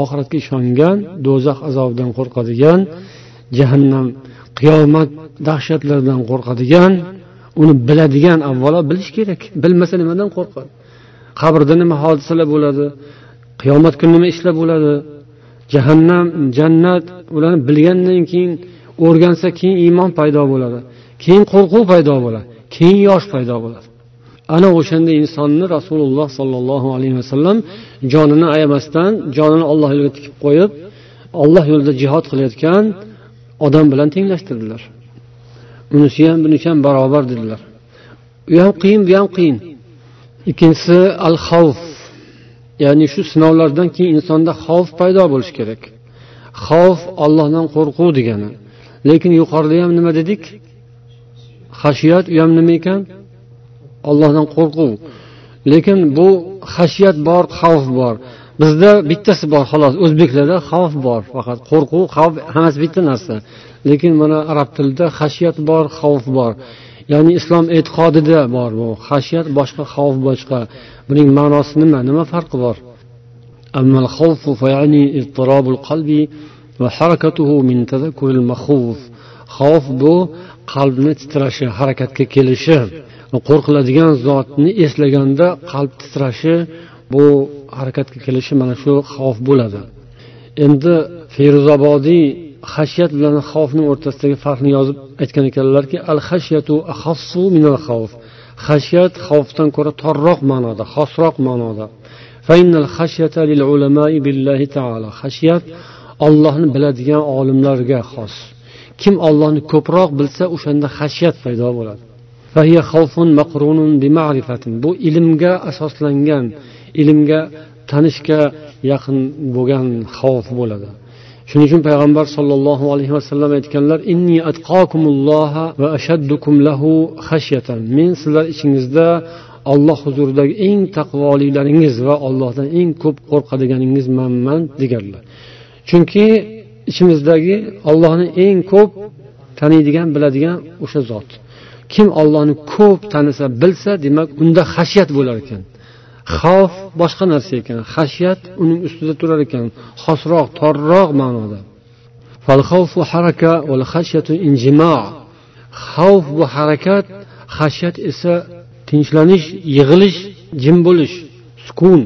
oxiratga ishongan do'zax azobidan qo'rqadigan jahannam qiyomat dahshatlaridan qo'rqadigan uni biladigan avvalo bilish kerak. Bilmasa nimadan qo'rqadi? Qabrda nima hodisalar bo'ladi? Qiyomat kuni nima ishlar bo'ladi? Jahannam jannat ularni bilgandan keyin o'rgansa keyin iymon paydo bo'ladi. Keyin qo'rquv paydo bo'ladi. Keyin yosh paydo bo'ladi. Ana o'shanda insonni rasululloh sollallohu alayhi vasallam jonini ayamasdan jonini olloh yo'liga tikib qo'yib olloh yo'lida jihod qilayotgan odam bilan tenglashtirdilar. Unisi ham bunisi ham barobar dedilar. U ham qiyin bu ham qiyin. Ikkinchisi al xavf ya'ni shu sinovlardan keyin insonda xavf paydo bo'lishi kerak. Xavf ollohdan qo'rquv degani. Lekin yuqorida ham nima dedik? Xashiyat u ham nima ekan? Ollohdan qo'rquv. Lekin bu xashiyat bor xavf bor. Bizda bittasi bor xolos o'zbeklarda xavf bor faqat. Qo'rquv xavf hammasi bitta narsa. Lekin mana arab tilida xashiyat bor xavf bor. Ya'ni islom e'tiqodida bor bu. Xashiyat boshqa xavf boshqa. Buning ma'nosi nima? Nima farqi bor? Xavf bu qalbni titrashi harakatga kelishi. Qo'rqiladigan zotni eslaganda qalb titrashi bu harakatga kelishi mana shu xavf bo'ladi. Endi feruzobodiy xashiyat bilan xavfni o'rtasidagi farqni yozib aytgan ekanlarki al xashyatu ahassu minal xavf. Xashiyat xavfdan ko'ra torroq ma'noda xosroq ma'noda. Xashiyat ollohni biladigan olimlarga xos. Kim ollohni ko'proq bilsa o'shanda xashiyat paydo bo'ladi. Bu ilmga asoslangan ilmga tanishga yaqin bo'lgan xavf bo'ladi. Shuning uchun payg'ambar sollallohu alayhi vasallam aytganlar inni atqokumulloha va ashaddukum lahu xashyatan men sizlar ichingizda olloh huzuridagi eng taqvolilaringiz va ollohdan eng ko'p qo'rqadiganingiz manman deganlar. Chunki ichimizdagi ollohni eng ko'p taniydigan biladigan o'sha zot. Kim ollohni ko'p tanisa bilsa demak unda xashyat bo'lar ekan. xavf boshqa narsa ekan xashyat uning ustida turar ekan xosroq torroq ma'noda xavf bu harakat xashyat esa tinchlanish yig'ilish jim bo'lish sukun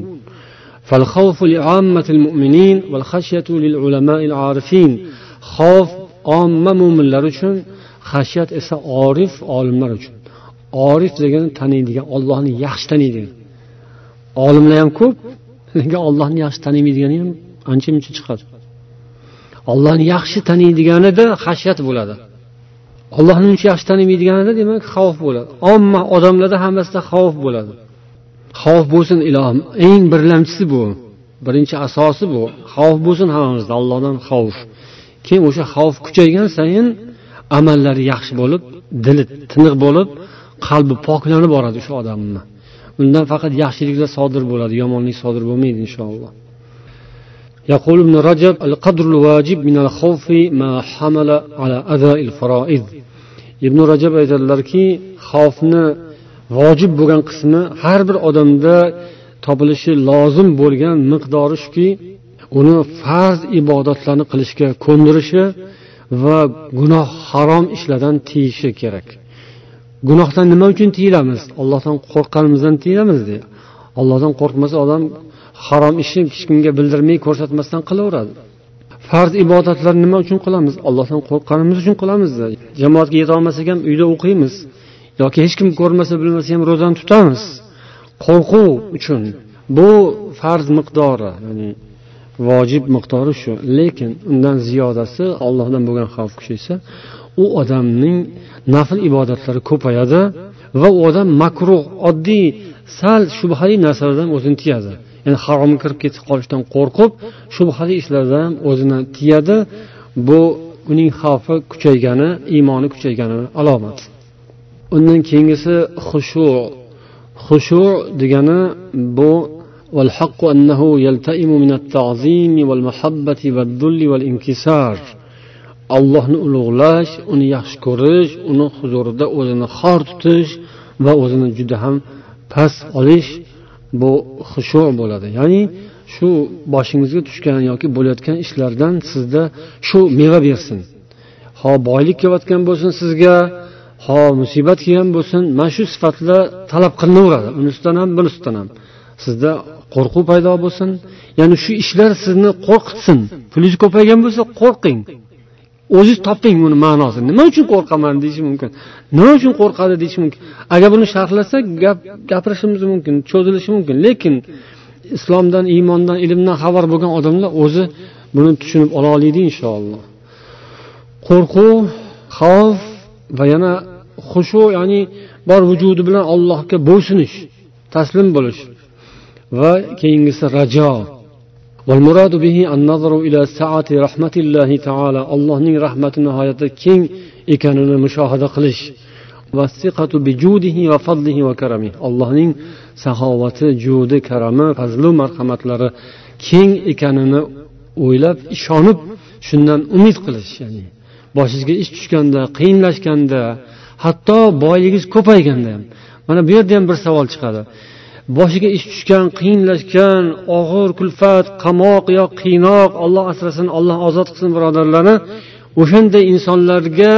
فالخوف لعامة المؤمنين والخشية للعلماء العارفين خوف omma mo'minlar uchun xashyat esa orif olimlar uchun orif degani taniydigan ollohni yaxshi taniydigan Olimlar ham ko'p. Lekin ollohni yaxshi tanimaydigani ham ancha muncha chiqadi? Ollohni yaxshi taniydiganida hashyat bo'ladi. Ollohni uncha yaxshi tanimaydiganida demak xavf bo'ladi. Omma odamlarda hammasida xavf bo'ladi. Xavf bo'lsin ilohim eng birlamchisi bu. Birinchi asosi bu. Xavf bo'lsin hammamizda. Allohdan xavf. Keyin o'sha xavf kuchaygan sayin amallari yaxshi bo'lib dili tiniq bo'lib qalbi poklanib boradi o'sha odamni. undan faqat yaxshiliklar sodir bo'ladi yomonlik sodir bo'lmaydi inshaalloh يقول ابن رجب القدر الواجب من الخوف ما حمل على أداء الفرائض ibn rajab aytadilarki xavfni vojib bo'lgan qismi har bir odamda topilishi lozim bo'lgan miqdori shuki uni farz ibodatlarni qilishga ko'ndirishi va gunoh harom ishlardan tiyishi kerak Gunohdan nima uchun tiyilamiz? Ollohdan qo'rqqanimizdan tiyilamiz deydi ollohdan qo'rqmasa odam harom ishni hech kimga bildirmay ko'rsatmasdan qilaveradi. Farz ibodatlarni nima uchun qilamiz? Allohdan qo'rqqanimiz uchun qilamiz jamoatga yetolmasak ham uyda o'qiymiz yoki hech kim ko'rmasa bilmasa ham ro'zani tutamiz. Qo'rquv uchun bu farz miqdori ya'ni vojib miqdori shu. Lekin undan ziyodasi ollohdan bo'lgan xavf kuchaysa u odamning nafl ibodatlari ko'payadi va u odam makruh oddiy sal shubhali narsalardan o'zini tiyadi ya'ni haromga kirib ketib qolishdan qo'rqib shubhali ishlardan ham o'zini tiyadi bu uning xavfi kuchaygani iymoni kuchaygani alomati undan keyingisi xushu xushu degani bu والحق أنه يلتئم من التعظيم والمحبة والذل والانكسار allohni ulug'lash uni yaxshi ko'rish uni huzurida o'zini xor tutish va o'zini juda ham past olish bu xushu bo'ladi. Ya'ni shu boshingizga tushgan yoki bo'layotgan ishlardan sizda shu meva bersin. Ho boylik kelayotgan bo'lsin sizga ho musibat kelgan bo'lsin. Mana shu sifatlar talab qilinaveradi. Unisidan ham bunisidan ham. Sizda qo'rquv paydo bo'lsin. Ya'ni shu ishlar sizni qo'rqitsin. Pulingiz ko'paygan bo'lsa qo'rqing. O'ziz toping uni ma'nosini nima uchun qo'rqaman deyishi mumkin. Nima uchun qo'rqadi deyishi mumkin. Agar buni sharhlasak gap gapirishimiz mumkin cho'zilishi mumkin. Lekin islomdan iymondan ilmdan xabar bo'lgan odamlar o'zi buni tushunib ola oladi inshaalloh. Qo'rquv xavf va yana xushu ya'ni bor vujudi bilan allohga bo'ysunish taslim bo'lish va keyingisi rajo. والمراد به النظر إلى سعة رحمة الله تعالى الله نين رحمة نهاية كين إكاننا مشاهدة قلش والثقة بجوده وفضله وكرمه الله نين سخاوة جود كرمه فضل مرحمة لرى كين إكاننا o'ylab ishonib shundan umid qilish ya'ni boshingizga ish tushganda qiyinlashganda hatto boyligingiz ko'payganda ham mana bu yerda ham bir savol chiqadi boshiga ish tushgan qiyinlashgan og'ir kulfat qamoq yo qiynoq olloh asrasin olloh ozod qilsin birodarlarni. O'shanday insonlarga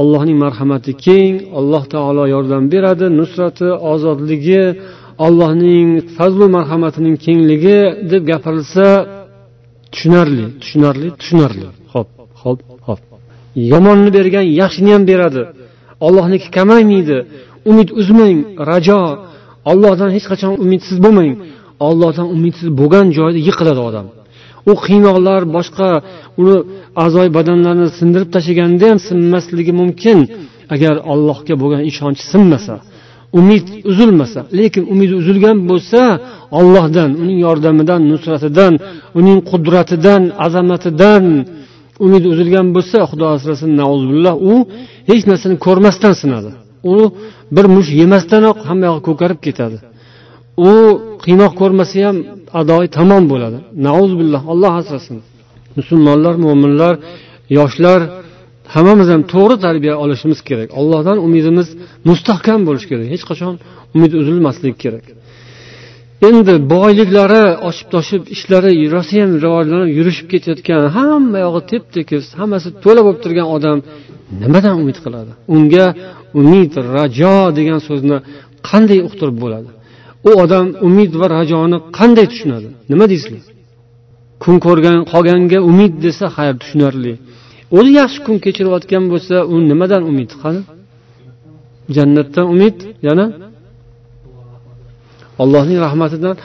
allohning marhamati keng alloh taolo yordam beradi nusrati ozodligi allohning fazlu marhamatining kengligi deb gapirilsa tushunarli tushunarli tushunarli. Ho'p ho'p ho'p yomonni bergan yaxshini ham beradi. Ollohniki kamaymaydi. Umid uzmang rajo. Ollohdan hech qachon umidsiz bo'lmang. Ollohdan umidsiz bo'lgan joyda yiqiladi odam. U qiynoqlar boshqa uni a'zoy badanlarini sindirib tashlaganda ham sinmasligi mumkin. Agar allohga bo'lgan ishonchi sinmasa umid uzilmasa lekin umidi uzilgan bo'lsa ollohdan uning yordamidan nusratidan uning qudratidan azamatidan umidi uzilgan bo'lsa xudo asrasin u hech narsani ko'rmasdan sinadi. U bir mush yemasdanoq hamma yog'i ko'karib ketadi. U qiynoq ko'rmasa ham adoyi tamom bo'ladi. Billah alloh asrasin. Musulmonlar mo'minlar yoshlar hammamiz ham to'g'ri tarbiya olishimiz kerak. Allohdan umidimiz mustahkam bo'lishi kerak. Hech qachon umid uzilmasligi kerak. Endi boyliklari oshib toshib ishlari rosayam rivojlanib yurishib ketayotgan hamma yog'i tep tekis hammasi to'la bo'lib turgan odam nimadan umid qiladi? Unga umid rajo degan so'zni qanday uqtirib bo'ladi? U odam umid va rajoni qanday tushunadi? Nima deysizlar? Kun ko'rgan qolganga umid desa xayr tushunarli. O'zi yaxshi kun kechirayotgan bo'lsa u nimadan umid qani jannatdan umid yana? Allohning rahmatidan.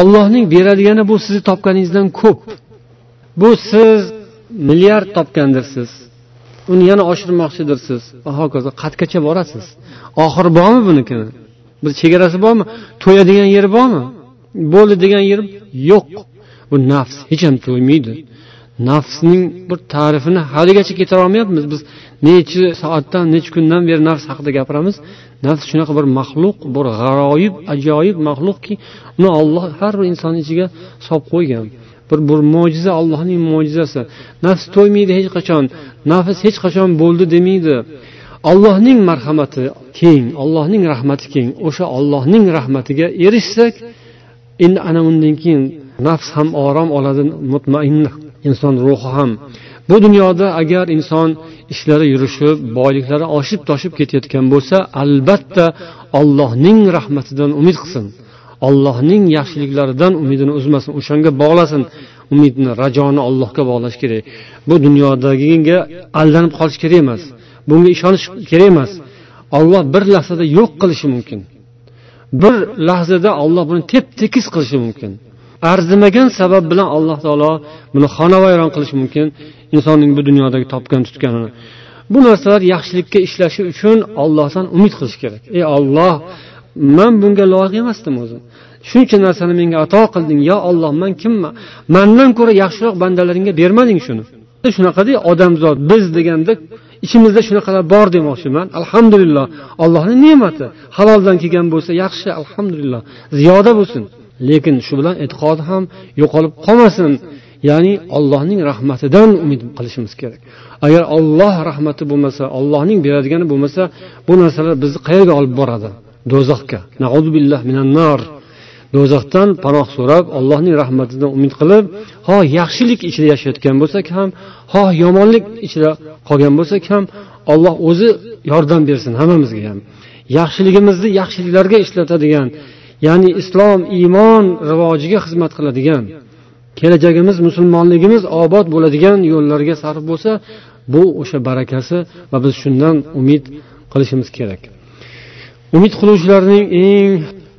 Ollohning beradigani bu sizni topganingizdan ko'p. Bu siz milliard topgandirsiz. Uni yana oshirmoqchidirsiz. Va hokazo qatgacha borasiz. Oxiri bormi bunikini? Bir chegarasi bormi? To'yadigan yeri bormi? Bo'ldi degan yeri yo'q. Bu nafs hech ham to'ymaydi. Nafsning bir ta'rifini haligacha keltira olmayapmiz. Biz necha soatdan necha kundan beri nafs haqida gapiramiz. Nafs shunaqa bir maxluq bir g'aroyib ajoyib maxluqki uni olloh har bir inson ichiga solib qo'ygan. Bir bir mo'jiza allohning mo'jizasi. Nafs to'ymaydi hech qachon. Nafs hech qachon bo'ldi demaydi. Allohning marhamati keng allohning rahmati keng. O'sha ollohning rahmatiga erishsak endi ana undan keyin nafs ham orom oladi mutmainna inson ruhi ham. Bu dunyoda agar inson ishlari yurishib boyliklari oshib toshib ketayotgan bo'lsa albatta ollohning rahmatidan umid qilsin. Ollohning yaxshiliklaridan umidini uzmasin o'shanga bog'lasin. Umidni rajoni allohga bog'lash kerak. Bu dunyodagiga aldanib qolish kerak emas. Bunga ishonish kerak emas. Olloh bir lahzada yo'q qilishi mumkin. Bir lahzada olloh buni tep tekis qilishi mumkin. Arzimagan sabab bilan alloh taolo buni xonavayron qilishi mumkin insonning bu dunyodagi topgan tutganini. Bu narsalar yaxshilikka ishlashi uchun ollohdan umid qilish kerak. Ey olloh man bunga loyiq emasdim o'zim. Shuncha narsani menga ato qilding yo olloh man kimman? Mandan ko'ra yaxshiroq bandalaringga bermading shuni. Shunaqada odamzod biz deganda ichimizda shunaqalar bor demoqchiman. Alhamdulillah. Allohni ne'mati. Haloldan kelgan bo'lsa yaxshi alhamdulillah. Ziyoda bo'lsin. Lekin shu bilan e'tiqod ham yo'qolib qolmasin. Ya'ni allohning rahmatidan umid qilishimiz kerak. Agar olloh rahmati bo'lmasa ollohning beradigani bo'lmasa bu narsalar bizni qayerga olib boradi? Do'zaxga. Do'zaxdan panoh so'rab allohning rahmatidan umid qilib ho yaxshilik ichida yashayotgan bo'lsak ham ho yomonlik ichida qolgan bo'lsak ham olloh o'zi yordam bersin hammamizga ham. Yaxshiligimizni yaxshiliklarga ishlatadigan ya'ni islom iymon rivojiga xizmat qiladigan kelajagimiz musulmonligimiz obod bo'ladigan yo'llarga sarf bo'lsa bu o'sha barakasi va biz shundan umid qilishimiz kerak. Umid qiluvchilarning eng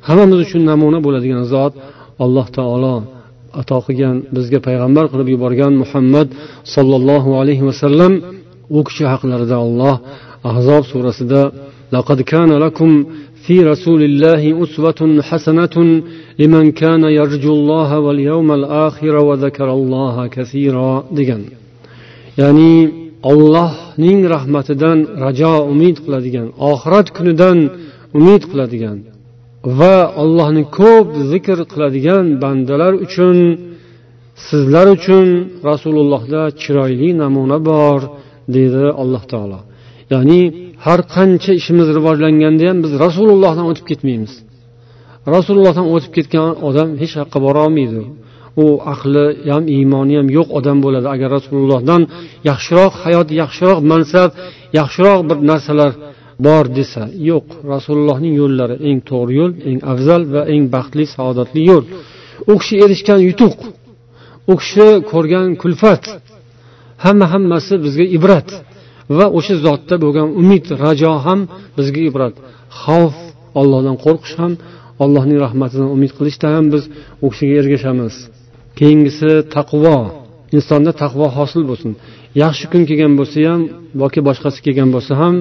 hammamiz uchun namuna bo'ladigan zot alloh taolo ato qilgan bizga payg'ambar qilib yuborgan muhammad sollallohu alayhi vasallam u kishi haqlarida olloh ahzob surasida لقد كان لكم في رسول الله أسوة حسنة لمن كان يرجو الله واليوم الآخر وذكر الله كثيرا degan ya'ni ollohning rahmatidan rajo umid qiladigan oxirat kunidan umid qiladigan va allohni ko'p zikr qiladigan bandalar uchun sizlar uchun rasulullohda chiroyli namuna bor deydi alloh taolo. Ya'ni har qancha ishimiz rivojlanganda ham biz rasulullohdan o'tib ketmaymiz. Rasulullohdan o'tib ketgan odam hech yoqqa borolmaydi u aqli ham iymoni ham yo'q odam bo'ladi. Agar rasulullohdan yaxshiroq hayot yaxshiroq mansab yaxshiroq bir narsalar bor desa yo'q rasulullohning yo'llari eng to'g'ri yo'l eng afzal va eng baxtli saodatli yo'l. U kishi erishgan yutuq u kishi ko'rgan kulfat hamma hammasi bizga ibrat va o'sha zotda bo'lgan umid rajo ham bizga ibrat. Xavf ollohdan qo'rqish ham allohning rahmatidan umid qilishda ham biz u kishiga ergashamiz. Keyingisi taqvo insonda taqvo hosil bo'lsin. Yaxshi kun kelgan bo'lsa ham yoki boshqasi kelgan bo'lsa ham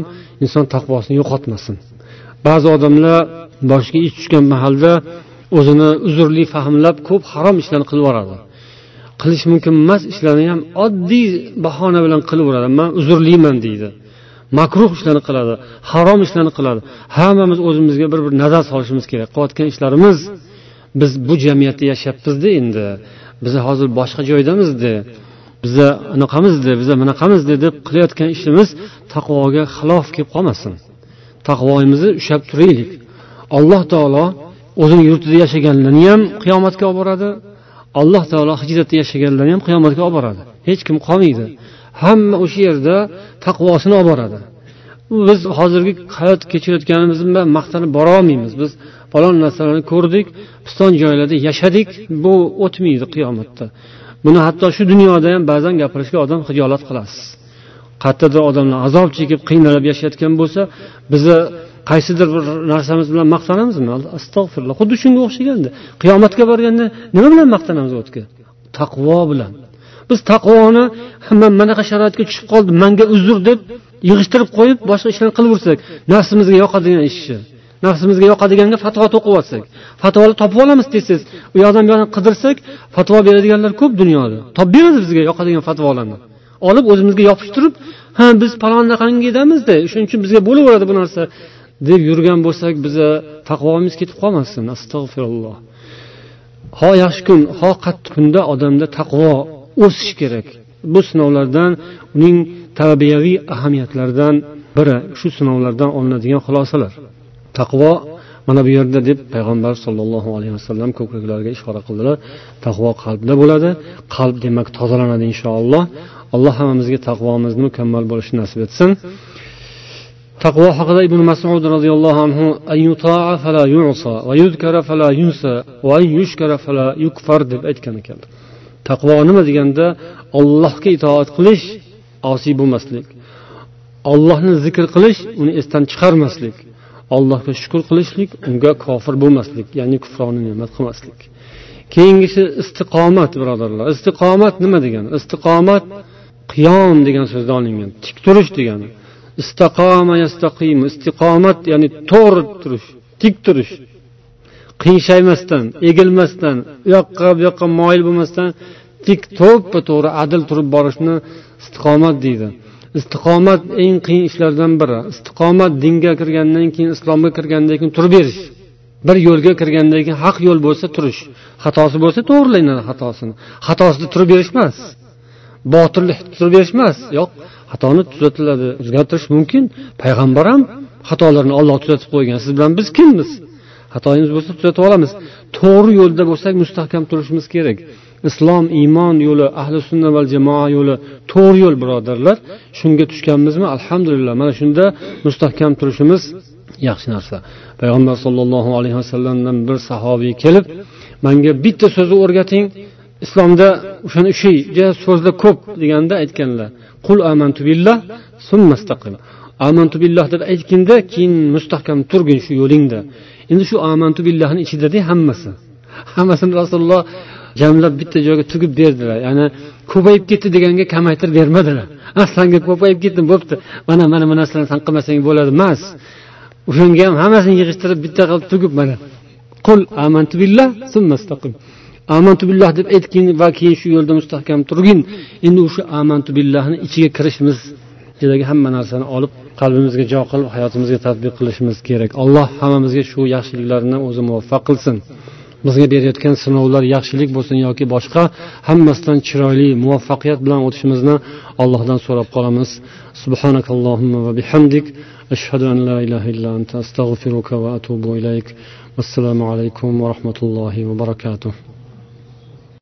inson taqvosini yo'qotmasin. Ba'zi odamlar boshiga ish tushgan mahalda o'zini uzrli fahmlab ko'p harom ishlarni qilib yuboradi. Qilish mumkin emas ishlarni ham oddiy bahona bilan qilib yuboradi. Man uzrliman deydi. Makruh ishlarni qiladi harom ishlarni qiladi. Hammamiz o'zimizga bir bir nazar solishimiz kerak. Qilayotgan ishlarimiz biz bu jamiyatda yashayapmizda endi. Biz hozir boshqa joydamizda. Biza anaqamizdi biza bunaqamizdi deb qilayotgan ishimiz taqvoga xilof kelib qolmasin. Taqvoyimizni ushlab turaylik. Alloh taolo o'zini yurtida yashaganlarni ham qiyomatga olib boradi. Alloh taolo hijratda yashaganlarni ham qiyomatga olib boradi. Hech kim qolmaydi. Hamma o'sha yerda taqvosini olib boradi. Biz hozirgi hayot kechirayotganimiz bilan maqtanib borolmaymiz biz falon narsalarni ko'rdik piston joylarda yashadik bu o'tmaydi qiyomatda. Buni hatto shu dunyoda ham ba'zan gapirishga odam hijolat qilasiz. Qayerdadir odamlar azob chekib qiynalib yashayotgan bo'lsa biza qaysidir bir narsamiz bilan maqtanamizmi? Astag'firulloh xuddi shunga o'xshaganda qiyomatga borganda nima bilan maqtanamiz o'tga? Taqvo bilan. Biz taqvoni man manaqa sharoitga tushib qoldim manga uzr deb yig'ishtirib qo'yib boshqa ishlarni qilaversak nafsimizga yoqadigan ishni nafsimizga yoqadiganga fatvo to'qib olsak fatvolar topib olamiz tez tez u yoqdan bu yoqdan qidirsak fatvo beradiganlar ko'p dunyoda. Topib beradi bizga yoqadigan fatvolarni. Olib o'zimizga yopishtirib ha biz palonnaqangi edamizda shuning uchun bizga bo'laveradi bu narsa deb yurgan bo'lsak biza taqvomiz ketib qolmasin. Astag'firulloh. Ho yaxshi kun ho qattiq kunda odamda taqvo o'sish kerak. Bu sinovlardan uning tarbiyaviy ahamiyatlaridan biri shu sinovlardan olinadigan xulosalar. Taqvo mana bu yerda deb payg'ambar sollallohu alayhi vasallam ko'kraklariga ishora qildilar. Taqvo qalbda bo'ladi. Qalb demak tozalanadi inshaalloh. Alloh hammamizga taqvomizni mukammal bo'lishini nasib etsin. Taqvo haqida ibn masud roziyallohu anhu deb aytgan ekan. Taqvo nima deganda ollohga itoat qilish osiy bo'lmaslik ollohni zikr qilish uni esdan chiqarmaslik allohga shukur qilishlik unga kofir bo'lmaslik ya'ni kufroni ne'mat qilmaslik. Keyingisi istiqomat birodarlar. Istiqomat nima degani? Istiqomat qiyom degan so'zdan olingan tik turish degani. Istaqoma yastaqim istiqomat ya'ni to'g'ri turish tik turish. Qiyshaymasdan egilmasdan u yoqqa bu yoqqa moyil bo'lmasdan tik to'ppa to'g'ri adil turib borishni istiqomat deydi. Istiqomat eng qiyin ishlardan biri. Istiqomat dinga kirgandan keyin islomga kirgandan keyin turib berish bir yo'lga kirgandan keyin haq yo'l bo'lsa turish. Xatosi bo'lsa to'g'irlanadi xatosini. Xatosida turib berish emas. Botillik turib berish emas. Yo'q xatoni tuzatiladi o'zgartirish mumkin. Payg'ambar ham xatolarni olloh tuzatib qo'ygan. Siz bilan biz kimmiz? Xatoyimiz bo'lsa tuzatib olamiz. To'g'ri yo'lda bo'lsak mustahkam turishimiz kerak. Islom iymon yo'li ahli sunna va jamoa yo'li to'g'ri yo'l birodarlar. Shunga tushganmizmi? Alhamdulillah. Mana shunda mustahkam turishimiz yaxshi narsa. Payg'ambar sollallohu alayhi vasallamdan bir sahobiy kelib manga bitta so'zni o'rgating. Islomda o'shani shu so'zlar ko'p deganda aytganlar. Qul amantu billah summastaqim amantu billah deb aytginda keyin mustahkam turgin shu yo'lingda. Endi shu amantu billahni ichidada hammasi. Hammasini rasululloh jamlab bitta joyga tugib berdilar. Ya'ni ko'payib ketdi deganga kamaytirib bermadilar. Aslanga ko'payib ketdim bo'pti. Mana mana bu narsalarni san qilmasang bo'ladi emas. O'shanga ham hammasini yig'ishtirib bitta qilib tugib mana. Qul amantu billah summastaqim amantu billah deb aytgin va keyin shu yo'lda mustahkam turgin. Endi o'sha amantu billahni ichiga kirishimiz ichidagi hamma narsani olib qalbimizga jo qilib hayotimizga tadbiq qilishimiz kerak. Alloh hammamizga shu yaxshiliklarni o'zi muvaffaq qilsin. bizga berayotgan sinovlar yaxshilik bo'lsin yoki boshqa hammasidan chiroyli muvaffaqiyat bilan o'tishimizni allohdan so'rab qolamiz. Subhanakallohumma va bihamdik. Ashhadu an la ilaha illa anta astag'firuka va atubu ilayk. Assalomu alaykum va rahmatullohi va barakatuh.